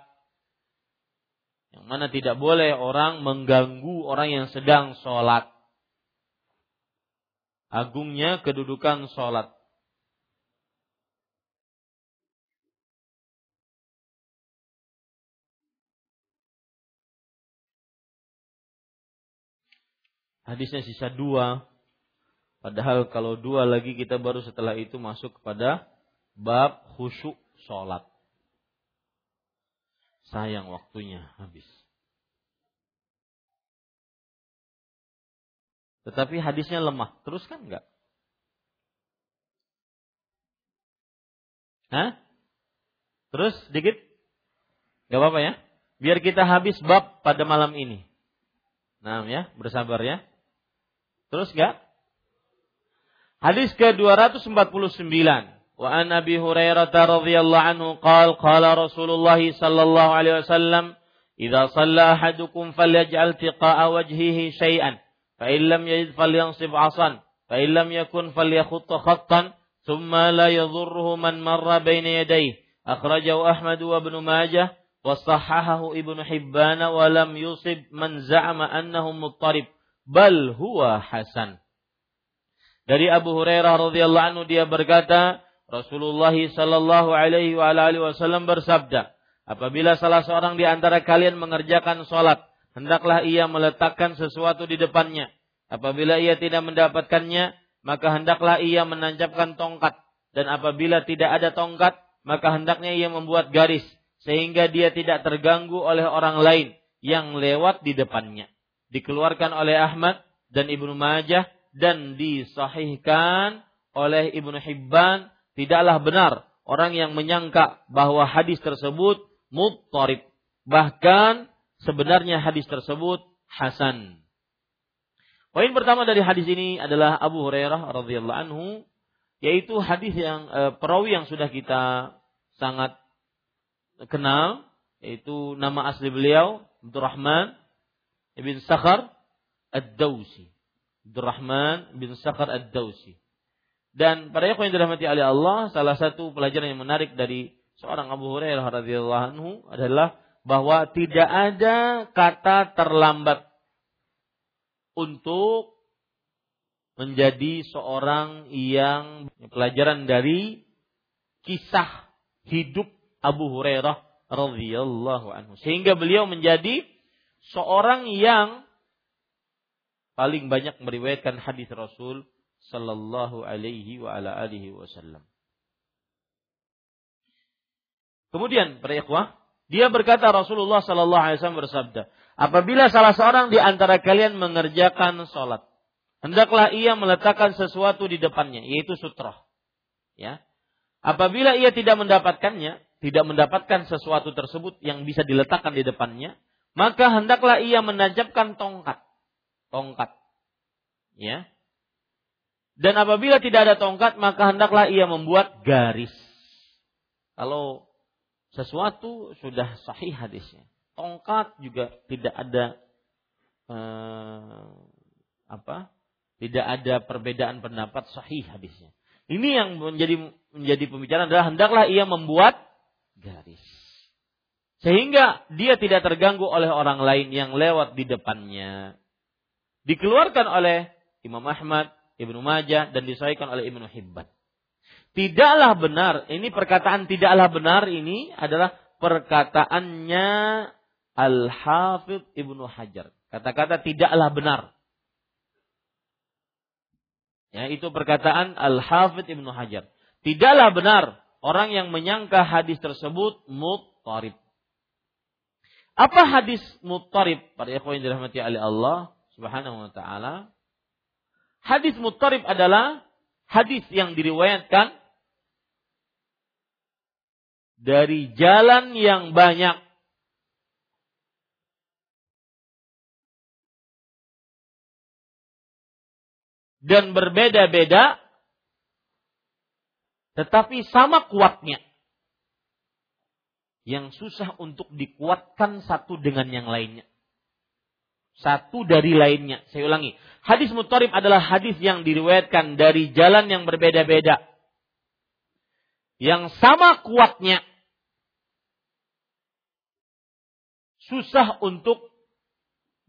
Yang mana tidak boleh orang mengganggu orang yang sedang sholat. agungnya kedudukan sholat. Hadisnya sisa dua. Padahal kalau dua lagi kita baru setelah itu masuk kepada bab khusyuk sholat. Sayang waktunya habis. Tetapi hadisnya lemah. Terus kan enggak? Hah? Terus sedikit? Gak apa-apa ya. Biar kita habis bab pada malam ini. Nah ya, bersabar ya. Terus enggak? Hadis ke-249. Wa an Abi Hurairah radhiyallahu anhu qala qala Rasulullah sallallahu alaihi wasallam idza shalla ahadukum falyaj'al tiqa'a wajhihi syai'an fa in lam yajid falyansib 'asan fa in lam yakun falyakhutta khattan thumma la yadhurruhu man marra baina yadayhi akhrajahu Ahmad wa Ibn Majah wa sahahahu Ibnu Hibban wa lam yusib man za'ama annahu muttarib bal huwa hasan. Dari Abu Hurairah radhiyallahu anhu dia berkata, Rasulullah sallallahu alaihi wa alihi wasallam bersabda, apabila salah seorang di antara kalian mengerjakan salat, hendaklah ia meletakkan sesuatu di depannya. Apabila ia tidak mendapatkannya, maka hendaklah ia menancapkan tongkat dan apabila tidak ada tongkat, maka hendaknya ia membuat garis sehingga dia tidak terganggu oleh orang lain yang lewat di depannya. Dikeluarkan oleh Ahmad dan Ibnu Majah dan disahihkan oleh Ibnu Hibban tidaklah benar orang yang menyangka bahwa hadis tersebut muttarib. Bahkan sebenarnya hadis tersebut hasan. Poin pertama dari hadis ini adalah Abu Hurairah radhiyallahu anhu yaitu hadis yang e, perawi yang sudah kita sangat kenal yaitu nama asli beliau Abdurrahman ibn Sakhar Ad-Dausi. Abdurrahman bin Sakhar Ad-Dausi. Dan pada yang dirahmati oleh Allah, salah satu pelajaran yang menarik dari seorang Abu Hurairah radhiyallahu anhu adalah bahwa tidak ada kata terlambat untuk menjadi seorang yang pelajaran dari kisah hidup Abu Hurairah radhiyallahu anhu sehingga beliau menjadi seorang yang paling banyak meriwayatkan hadis Rasul sallallahu alaihi wa ala alihi wasallam. Kemudian para ikhwah, dia berkata Rasulullah Sallallahu Alaihi Wasallam bersabda, apabila salah seorang di antara kalian mengerjakan sholat, hendaklah ia meletakkan sesuatu di depannya, yaitu sutroh. Ya, apabila ia tidak mendapatkannya, tidak mendapatkan sesuatu tersebut yang bisa diletakkan di depannya, maka hendaklah ia menancapkan tongkat, tongkat. Ya. Dan apabila tidak ada tongkat, maka hendaklah ia membuat garis. Kalau sesuatu sudah sahih hadisnya. Tongkat juga tidak ada eh, apa? Tidak ada perbedaan pendapat sahih hadisnya. Ini yang menjadi menjadi pembicaraan adalah hendaklah ia membuat garis. Sehingga dia tidak terganggu oleh orang lain yang lewat di depannya. Dikeluarkan oleh Imam Ahmad, Ibnu Majah dan disahihkan oleh Ibnu Hibban. Tidaklah benar, ini perkataan tidaklah benar ini adalah perkataannya Al-Hafidh Ibnu Hajar. Kata-kata tidaklah benar. Ya, itu perkataan Al-Hafidh Ibnu Hajar. Tidaklah benar orang yang menyangka hadis tersebut muttarib. Apa hadis muttarib? Pada ikhwan yang dirahmati oleh Allah Subhanahu wa taala. Hadis muttarib adalah hadis yang diriwayatkan dari jalan yang banyak. Dan berbeda-beda, tetapi sama kuatnya. Yang susah untuk dikuatkan satu dengan yang lainnya. Satu dari lainnya. Saya ulangi. Hadis mutarib adalah hadis yang diriwayatkan dari jalan yang berbeda-beda. Yang sama kuatnya. susah untuk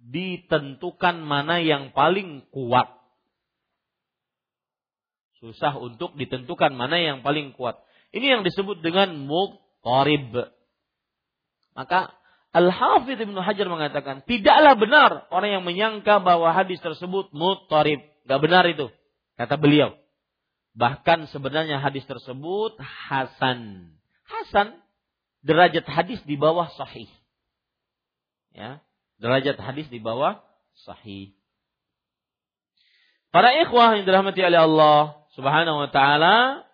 ditentukan mana yang paling kuat. Susah untuk ditentukan mana yang paling kuat. Ini yang disebut dengan muttarib. Maka Al-Hafidh Ibnu Hajar mengatakan, tidaklah benar orang yang menyangka bahwa hadis tersebut muttarib. Gak benar itu, kata beliau. Bahkan sebenarnya hadis tersebut hasan. Hasan, derajat hadis di bawah sahih. Ya, derajat hadis di bawah sahih. Para ikhwah yang dirahmati oleh Allah Subhanahu wa taala,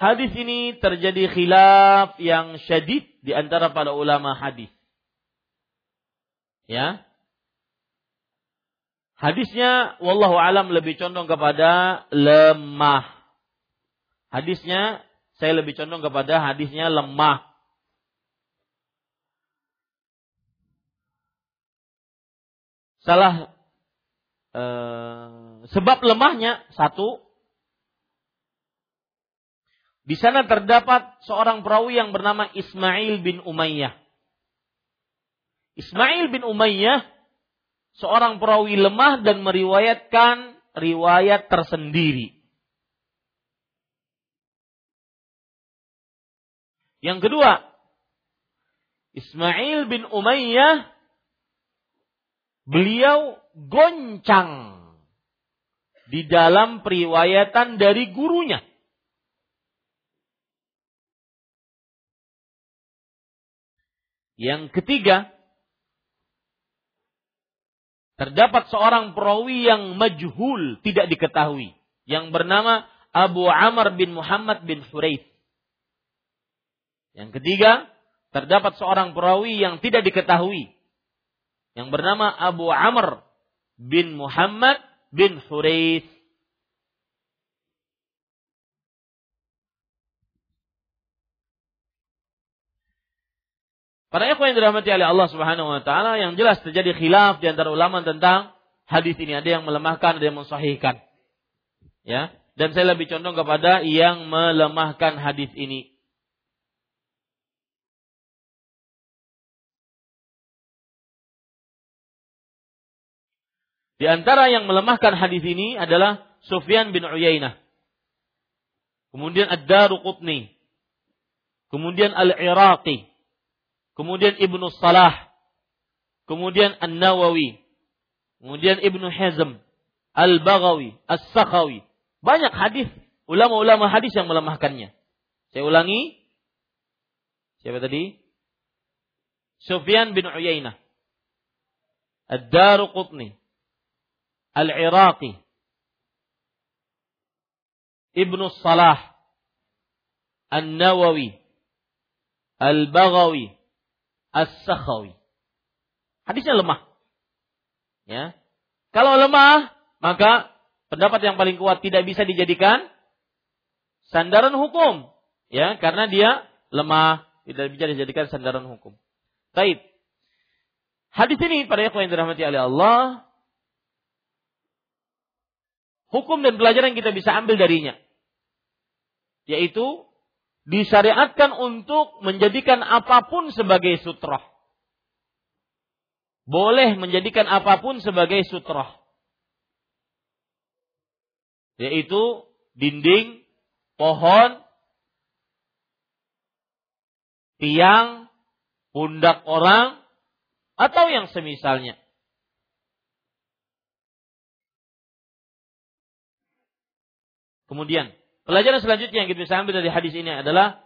hadis ini terjadi khilaf yang syadid di antara para ulama hadis. Ya. Hadisnya wallahu alam lebih condong kepada lemah. Hadisnya saya lebih condong kepada hadisnya lemah. Salah eh, sebab lemahnya satu di sana terdapat seorang perawi yang bernama Ismail bin Umayyah. Ismail bin Umayyah seorang perawi lemah dan meriwayatkan riwayat tersendiri. Yang kedua, Ismail bin Umayyah beliau goncang di dalam periwayatan dari gurunya. Yang ketiga, terdapat seorang perawi yang majhul, tidak diketahui, yang bernama Abu Amr bin Muhammad bin Huraith. Yang ketiga, terdapat seorang perawi yang tidak diketahui, yang bernama Abu Amr bin Muhammad bin Huraith. Para ikhwan yang dirahmati oleh Allah Subhanahu wa taala yang jelas terjadi khilaf di antara ulama tentang hadis ini. Ada yang melemahkan, ada yang mensahihkan. Ya, dan saya lebih condong kepada yang melemahkan hadis ini. Di antara yang melemahkan hadis ini adalah Sufyan bin Uyainah. Kemudian Ad-Daruqutni. Kemudian Al-Iraqi kemudian Ibnu Salah, kemudian An-Nawawi, kemudian Ibnu Hazm, Al-Baghawi, As-Sakhawi. Banyak hadis, ulama-ulama hadis yang melemahkannya. Saya ulangi. Siapa tadi? Sufyan bin Uyainah. Ad-Daruqutni. Al-Iraqi. Ibnu Salah. An-Nawawi. Al-Baghawi. As-Sakhawi. Hadisnya lemah. Ya. Kalau lemah, maka pendapat yang paling kuat tidak bisa dijadikan sandaran hukum. Ya, karena dia lemah, tidak bisa dijadikan sandaran hukum. Taib. Hadis ini pada yang dirahmati oleh Allah hukum dan pelajaran kita bisa ambil darinya yaitu disyariatkan untuk menjadikan apa pun sebagai sutroh. Boleh menjadikan apa pun sebagai sutroh. Yaitu dinding, pohon, tiang, pundak orang, atau yang semisalnya. Kemudian, Pelajaran selanjutnya yang kita bisa ambil dari hadis ini adalah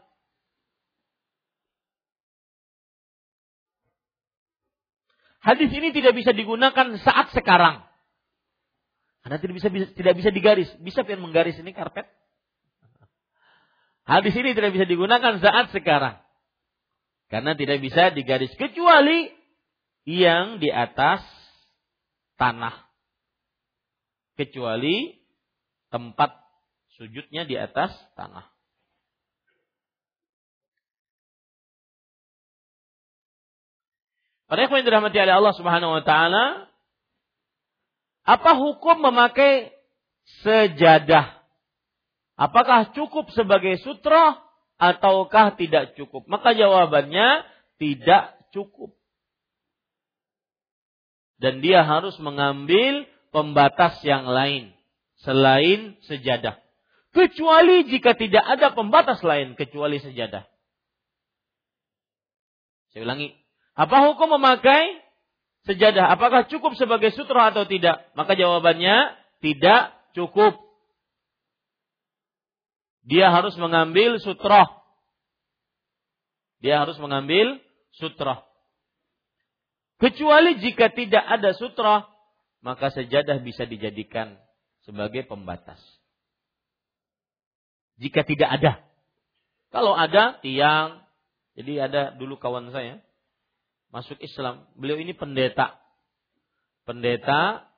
hadis ini tidak bisa digunakan saat sekarang. Karena tidak bisa, tidak bisa digaris. Bisa pian menggaris ini karpet? Hadis ini tidak bisa digunakan saat sekarang. Karena tidak bisa digaris kecuali yang di atas tanah. Kecuali tempat sujudnya di atas tanah. Para yang dirahmati oleh Allah Subhanahu wa taala, apa hukum memakai sejadah? Apakah cukup sebagai sutra ataukah tidak cukup? Maka jawabannya tidak cukup. Dan dia harus mengambil pembatas yang lain selain sejadah. Kecuali jika tidak ada pembatas lain kecuali sejadah. Saya ulangi, apa hukum memakai sejadah? Apakah cukup sebagai sutra atau tidak? Maka jawabannya tidak cukup. Dia harus mengambil sutra. Dia harus mengambil sutra. Kecuali jika tidak ada sutra, maka sejadah bisa dijadikan sebagai pembatas. Jika tidak ada. Kalau ada tiang, jadi ada dulu kawan saya masuk Islam. Beliau ini pendeta. Pendeta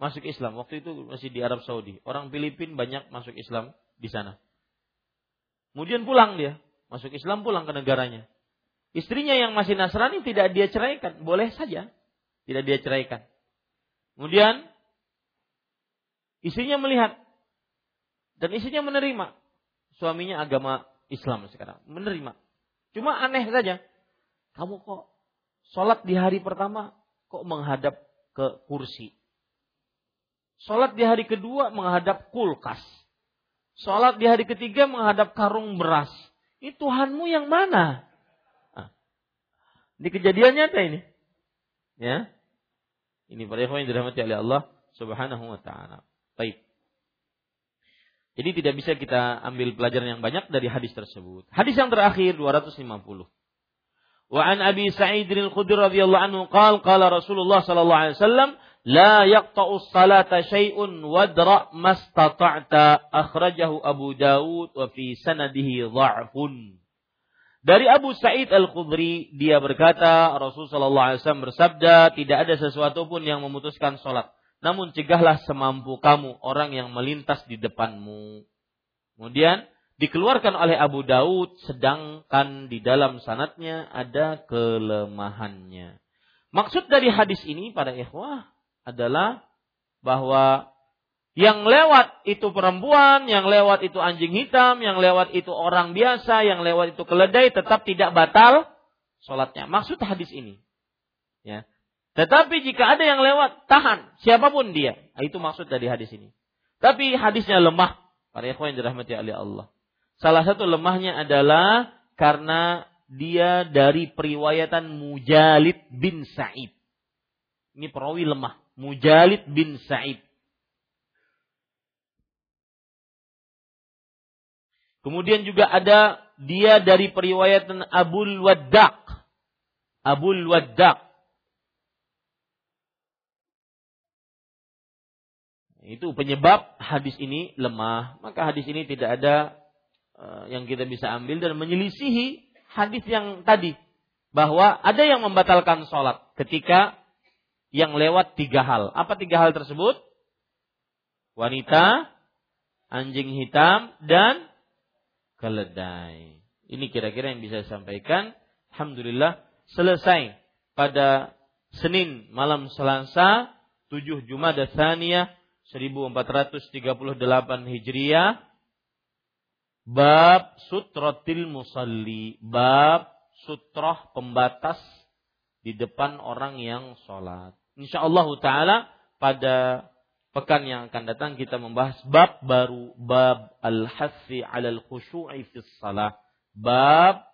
masuk Islam. Waktu itu masih di Arab Saudi. Orang Filipin banyak masuk Islam di sana. Kemudian pulang dia, masuk Islam pulang ke negaranya. Istrinya yang masih Nasrani tidak dia ceraikan, boleh saja tidak dia ceraikan. Kemudian istrinya melihat dan istrinya menerima suaminya agama Islam sekarang, menerima. Cuma aneh saja, kamu kok sholat di hari pertama kok menghadap ke kursi. Sholat di hari kedua menghadap kulkas. Sholat di hari ketiga menghadap karung beras. Ini Tuhanmu yang mana? Ini kejadian nyata ini. Ya. Ini para yang dirahmati oleh Allah Subhanahu wa taala. Baik. Jadi tidak bisa kita ambil pelajaran yang banyak dari hadis tersebut. Hadis yang terakhir 250. Wa an Abi Sa'id al-Khudri radhiyallahu anhu qala qala Rasulullah sallallahu alaihi wasallam la yaqta'u salata syai'un wadra mastata'ta akhrajahu Abu Dawud wa fi sanadihi dha'fun. Dari Abu Sa'id Al-Khudri, dia berkata, Rasulullah SAW bersabda, tidak ada sesuatu pun yang memutuskan sholat. Namun cegahlah semampu kamu orang yang melintas di depanmu. Kemudian dikeluarkan oleh Abu Daud, sedangkan di dalam sanatnya ada kelemahannya. Maksud dari hadis ini pada ikhwah adalah bahwa yang lewat itu perempuan, yang lewat itu anjing hitam, yang lewat itu orang biasa, yang lewat itu keledai tetap tidak batal sholatnya. Maksud hadis ini. Ya. Tetapi jika ada yang lewat, tahan siapa pun dia. Nah, itu maksud dari hadis ini. Tapi hadisnya lemah. Para ikhwan yang dirahmati oleh Allah. Salah satu lemahnya adalah karena dia dari periwayatan Mujalid bin Sa'id. Ini perawi lemah. Mujalid bin Sa'id. Kemudian juga ada dia dari periwayatan Abul Waddaq. Abul Waddaq. Itu penyebab hadis ini lemah. Maka hadis ini tidak ada uh, yang kita bisa ambil dan menyelisihi hadis yang tadi. Bahwa ada yang membatalkan sholat ketika yang lewat tiga hal. Apa tiga hal tersebut? Wanita, anjing hitam, dan keledai. Ini kira-kira yang bisa saya sampaikan. Alhamdulillah selesai pada Senin malam Selasa 7 Jumada Tsaniyah 1438 Hijriah bab sutratil musalli bab sutroh pembatas di depan orang yang sholat. Insyaallah taala pada pekan yang akan datang kita membahas bab baru bab al-hassi 'alal khusyu'i fi shalah. Bab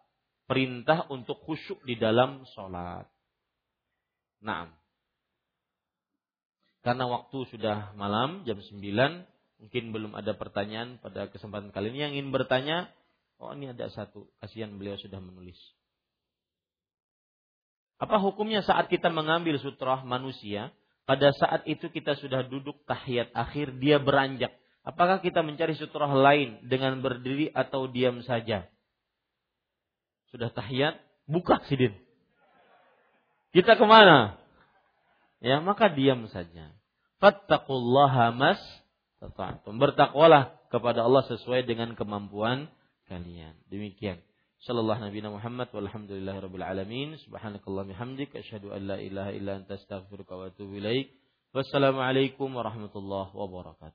perintah untuk khusyuk di dalam salat. Nah, karena waktu sudah malam jam 9, mungkin belum ada pertanyaan pada kesempatan kali ini yang ingin bertanya, oh ini ada satu, kasihan beliau sudah menulis. Apa hukumnya saat kita mengambil sutrah manusia pada saat itu kita sudah duduk tahiyat akhir, dia beranjak. Apakah kita mencari sutrah lain dengan berdiri atau diam saja? Sudah tahiyat, buka sidin. Kita ke mana? Ya, maka diam saja. Fattakullaha mas Bertakwalah kepada Allah sesuai dengan kemampuan kalian. Demikian. Sallallahu Nabi Muhammad walhamdulillahi rabbil alamin. Subhanakallah bihamdik. Asyhadu an la ilaha illa anta astaghfiruka wa atubu ilaik. Wassalamualaikum warahmatullahi wabarakatuh.